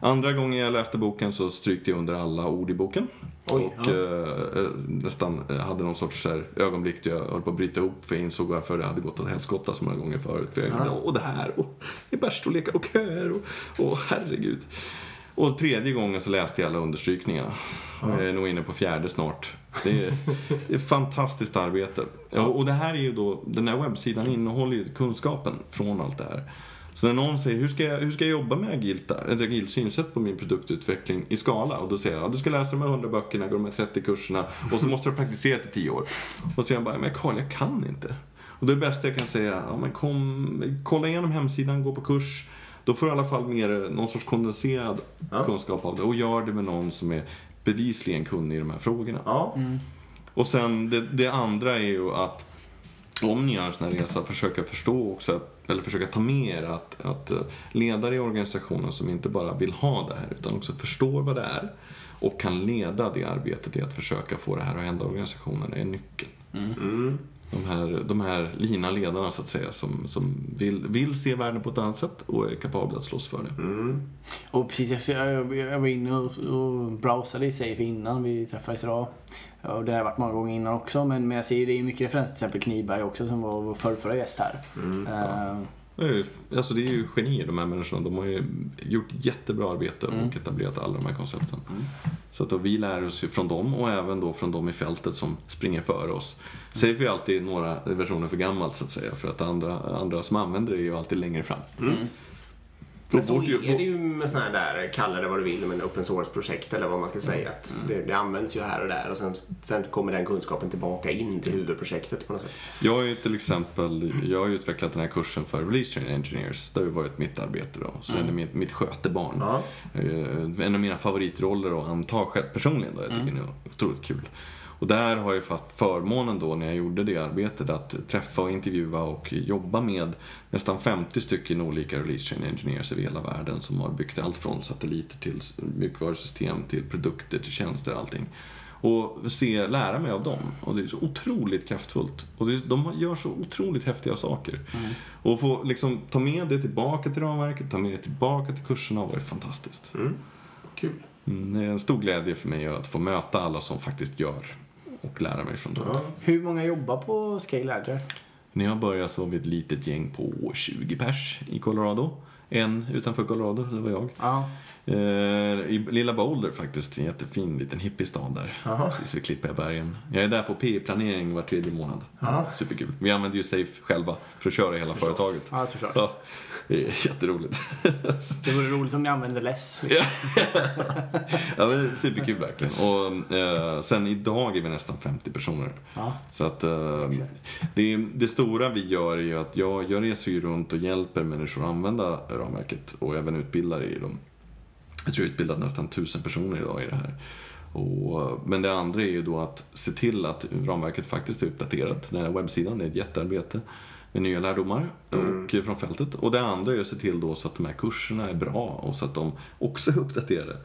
Andra gången jag läste boken så strykte jag under alla ord i boken. Oj, och eh, eh, nästan eh, hade någon sorts så här, ögonblick där jag höll på att bryta ihop för jag insåg varför det hade gått åt helskotta så många gånger förut. För jag, Och det här och i bärsstorlekar och köer och, och herregud. Och tredje gången så läste jag alla understrykningarna. Jag är nog inne på fjärde snart. Det är, det är fantastiskt arbete. Och, och det här är ju då, den här webbsidan innehåller ju kunskapen från allt det här. Så när någon säger, hur ska jag, hur ska jag jobba med agilt, agilt synsätt på min produktutveckling i skala? Och då säger jag, ja, du ska läsa de här 100 böckerna, gå de här 30 kurserna och så måste du ha praktiserat i 10 år. Och så säger jag bara, men Karl, jag kan inte. Och det bästa jag kan säga, ja men kom, kolla igenom hemsidan, gå på kurs. Då får du i alla fall mer någon sorts kondenserad Ja. kunskap av det och gör det med någon som är bevisligen kunnig i de här frågorna. Ja. Och sen det, det andra är ju att om ni gör en sån här resa, försöka förstå också, att- eller försöka ta med er att, att eh, ledare i organisationen som inte bara vill ha det här utan också förstår vad det är och kan leda det arbetet i att försöka få det här att hända i organisationen är nyckeln. Mm. De här, de här lina ledarna så att säga som, som vill, vill se världen på ett annat sätt och är kapabla att slåss för det. Mm. Och precis, jag, jag, var inne och, och browsade i Safe innan vi träffades idag. Och det har jag varit många gånger innan också. Men, men jag ser det är mycket referenser till exempel Kniberg också som var vår förrförra gäst här. Mm. Är ju- Alltså det är ju genier de här människorna. De har ju gjort jättebra arbete Mm. och etablerat alla de här koncepten. Så att vi lär oss ju från dem och även då från dem i fältet som springer före oss. Säger vi alltid några versioner för gammalt så att säga. För att andra, andra som använder det är ju alltid längre fram. Men så är det ju med här där, kalla det vad du vill, men open source-projekt eller vad man ska säga. Att det, det används ju här och där och sen, sen kommer den kunskapen tillbaka in till huvudprojektet på något sätt. Jag har ju till exempel jag har ju utvecklat den här kursen för Release Train Engineers. Det har ju varit mitt arbete då. Så det är mitt, mitt skötebarn. Eh, En av mina favoritroller att anta själv personligen då. Jag tycker det är otroligt kul. Och där har jag haft förmånen då när jag gjorde det arbetet att träffa och intervjua och jobba med nästan 50 stycken olika release chain engineers över hela världen som har byggt allt från satelliter till mjukvarusystem till produkter till tjänster allting. Och se, lära mig av dem. Och det är så otroligt kraftfullt. Och det, de gör så otroligt häftiga saker. Mm. Och få liksom ta med det tillbaka till ramverket, ta med det tillbaka till kurserna har varit fantastiskt. Mm. Kul. Mm, det är en stor glädje för mig att få möta alla som faktiskt gör och lära mig från dem. Ja. Hur många jobbar på Scale Agile? När jag började så var vi ett litet gäng på 20 pers i Colorado. En utanför Colorado, det var jag. Ja. Eh, I lilla Boulder faktiskt, en jättefin liten hippiestad där. Precis vid Klippiga bergen. Jag är där på PE-planering var tredje månad. Jaha. Superkul. Vi använder ju Safe själva för att köra hela Förstås. företaget. ja, såklart. Ja, jätteroligt. Det vore roligt om ni använde less. ja, men superkul verkligen. Och eh, sen idag är vi nästan 50 personer. Ja. Så att eh, det, det stora vi gör är ju att jag, jag reser ju runt och hjälper människor att använda ramverket och även utbildar i dem. Jag tror jag utbildat nästan tusen personer idag i det här. Och, men det andra är ju då att se till att ramverket faktiskt är uppdaterat. Den här webbsidan är ett jättearbete nya lärdomar och, från fältet. Och det andra är att se till då så att de här kurserna är bra och så att de också är uppdaterade.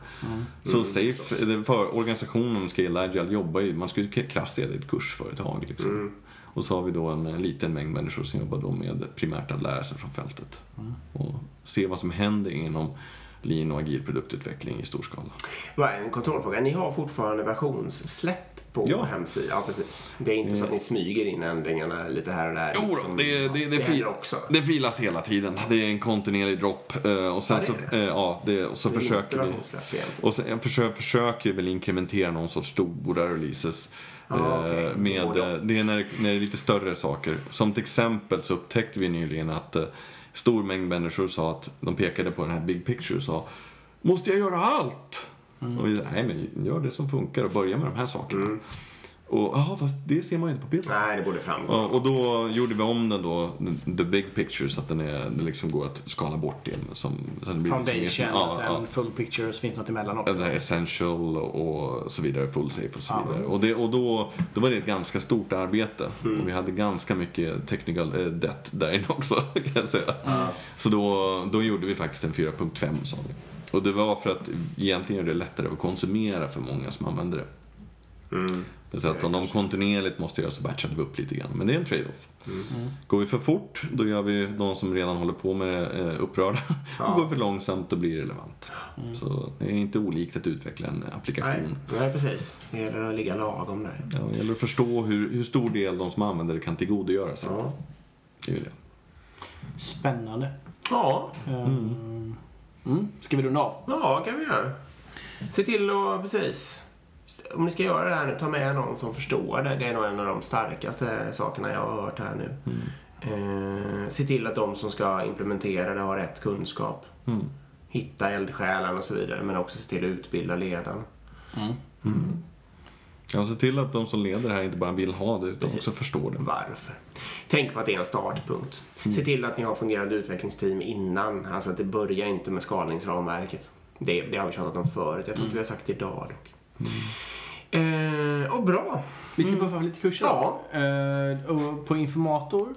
Så Safe, det- för organisationen Scale Agile jobbar ju, man skulle krasst säga det ett kursföretag liksom. Och så har vi då en liten mängd människor som jobbar då med primärt att lära sig från fältet. Och se vad som händer inom lean och agil produktutveckling i stor skala. En kontrollfråga. Ni har fortfarande versionssläpp på Ja. hemsidan? Ja, precis. Det är inte så att ni smyger in ändringarna lite här och där? Jo som- då, det, det, det, fil, också. det filas hela tiden. Det är en kontinuerlig dropp. eh, Och sen Ja, så, eh, ja, det, och så Det är försöker vi... Och sen jag försöker, försöker väl implementera någon sorts stora releases. Ah, eh, okej. med, eh, det är när, när det är lite större saker. Som till exempel så upptäckte vi nyligen att eh, stor mängd människor sa att de pekade på den här big picture och sa Måste jag göra allt? Och vi sa, nej men gör det som funkar och börja med de här sakerna. Mm. Och jaha, fast det ser man ju inte på bilden. Nej, det borde framgå. Ja, och då gjorde vi om den då, the big picture, så att den, är, den liksom går att skala bort igen. Som, så det blir Foundation liksom, och sen full picture så finns det något emellan också. det här essential och så vidare, full safe och så Ja, vidare. men- Och, det, och då, då var det ett ganska stort arbete. Mm. Och vi hade ganska mycket technical eh, debt där inne också, kan jag säga. Så då, då gjorde vi faktiskt en 4.5 sa vi. Och det var för att egentligen är det lättare att konsumera för många som använder det. Mm. Säga att om de kontinuerligt måste göra så batchade vi upp lite grann. Men det är en trade-off. Mm. Går vi för fort, då gör vi de som redan håller på med det eh, upprörda. Ja. Och går vi för långsamt, då blir det relevant. Så det är inte olikt att utveckla en Nej, applikation. nej, precis. Det gäller att ligga lagom där. Ja, det gäller att förstå hur, hur stor del de som använder det kan tillgodogöra sig. Ja. Det är det. Spännande. Ja, Mm. Mm. Ska vi runda av? ja kan vi göra. Se till att, precis. Om ni ska göra det här nu, ta med någon som förstår det. Det är nog en av de starkaste sakerna jag har hört här nu. Eh, se till att de som ska implementera det har rätt kunskap. Mm. Hitta eldsjälen och så vidare, men också se till att utbilda ledarna. Ja, se till att de som leder det här inte bara vill ha det, utan Precis. också förstår det. Varför? Tänk på att det är en startpunkt. Mm. Se till att ni har fungerande utvecklingsteam innan. Alltså att det börjar inte med skalningsramverket. Det, det har vi tjatat om förut. Jag tror Mm. inte vi har sagt det idag dock. Eh, och bra. Vi ska puffa för lite kurser Ja. Eh, och på Informator,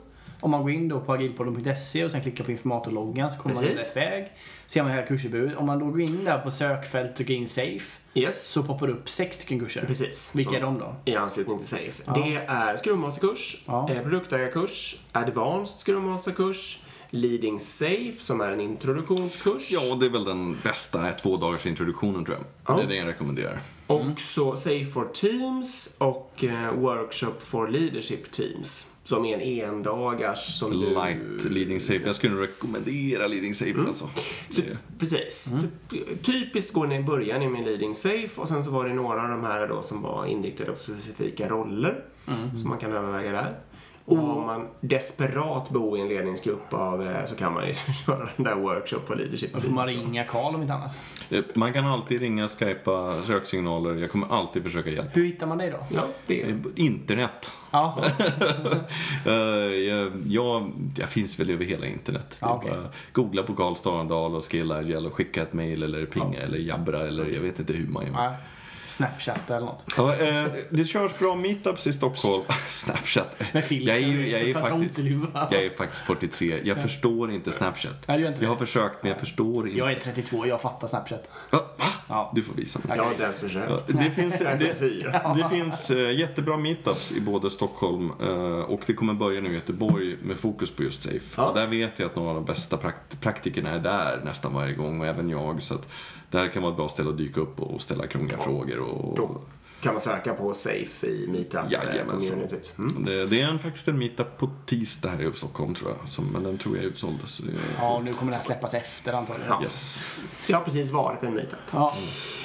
om man går in då på agilpodden.se och sen klickar på informatorloggan så kommer man Precis. rätt väg. Ser man hela kursutbudet. Om man då går in där på sökfält och trycker in Safe Yes. så poppar det upp sex stycken kurser. Precis. Vilka Så- är de då? I anslutning till SAFE. Ja. Det är Scrum Master-kurs, Ja. eh, produktägarkurs, Advanced Scrum Master-kurs, Leading Safe som är en introduktionskurs. Ja, det är väl den bästa två dagars introduktionen tror jag. Ja. Det är det jag rekommenderar. Och så Safe for Teams och eh, Workshop for Leadership Teams. Som är en endagars som du... Light leading safe. Jag skulle rekommendera leading safe alltså. Så, Det- precis. Så, typiskt går ni, börjar ni med Leading Safe och sen så var det några av de här då som var inriktade på specifika roller som man kan överväga där. Och om man desperat bor i en ledningsgrupp av, eh, så kan man ju köra den där workshop på leadership Då får man ringa Karl om inte annat. Man kan alltid ringa, skypa, söksignaler. Jag kommer alltid försöka hjälpa. Hur hittar man dig då? Ja, det Internet. Ja, Eh, jag, jag, jag finns väl över hela internet. Ja, bara googla på Karl Starendal och Skill Agile och skicka ett mail eller pinga eller jabbra eller jag vet inte hur man gör. Snapchat eller något. Ja, eh, det körs bra meetups i Stockholm. Snapchat. Med filter. Jag är, jag, är faktiskt, jag är faktiskt 43. Jag förstår inte Snapchat. Nej, inte Jag har försökt men jag förstår inte. Jag är 32, jag fattar Snapchat. Va? Ja. Du får visa mig. Jag har inte ens Ja, försökt. det finns, det, 34. det finns eh, jättebra meetups i både Stockholm eh, och det kommer börja nu i Göteborg med fokus på just Safe. Ja. Där vet jag att några av de bästa prakt- praktikerna är där nästan varje gång och även jag. Så att det här kan vara ett bra ställe att dyka upp och ställa krångliga frågor. Och, kan man söka på Safe i Jajamensan. Meetup-communityt. Mm. det, det är en, faktiskt en meetup på tisdag här i Stockholm tror jag. Som, men den tror jag är utsåld. Så det, Ja, och nu kommer det här släppas efter antagligen. Ja. yes. Det har precis varit en meetup. Ja.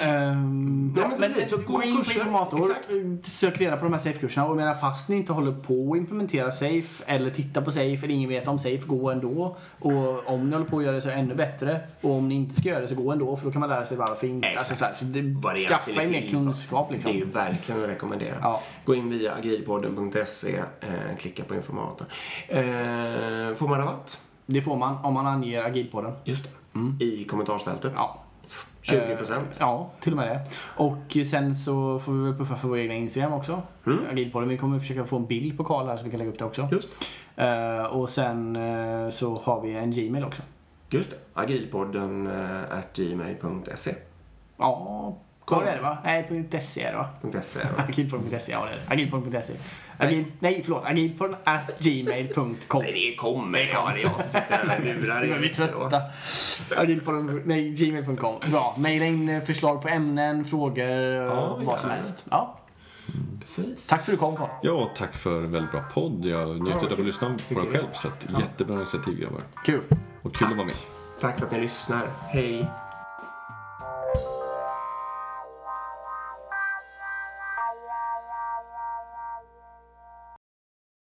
Ehm, Ja, men men precis, så gå in på kurser. informator, Exakt. sök reda på de här safe-kurserna och menar fast ni inte håller på att implementera safe eller titta på safe eller ingen vet om safe, gå ändå. Och om ni håller på att göra det så ännu bättre. Och om ni inte ska göra det så gå ändå för då kan man lära sig varför inte. Exakt. Alltså, så här, så det, det skaffa er mer är kunskap liksom. Verkligen att rekommendera. Ja. Gå in via agilpodden.se, eh, klicka på informatorn. Eh, får man rabatt? Det får man om man anger agilpodden. Just det. I kommentarsfältet. Ja. 20 procent. Eh, Ja, till och med det. Och sen så får vi väl puffa för vår egna Instagram också. Mm. Agilpodden. Vi kommer försöka få en bild på Karl här så vi kan lägga upp det också. Just, Eh, och sen eh, så har vi en Gmail också. just det. Agilpodden at gmail.se. Ja, var är det va? Nej, .se är det va? .se, ja. Agilpodden.se, ja det är det. Agil, nej, förlåt. Agilpodden at gmail.com. Nej, det kommer. Ja, det är jag som sitter här och lurar Nu är vi er. trötta. Agilpodden, nej, gmail.com. Bra. Maila in eh, förslag på ämnen, frågor, Ja, vad som helst. Ja. Precis. Tack för att du kom Karl. Ja, tack för en väldigt bra podd. Jag njuter av att lyssna på den själv. Så att, jättebra initiativ grabbar. Kul. Och kul att vara med. Tack för att ni lyssnar. Hej.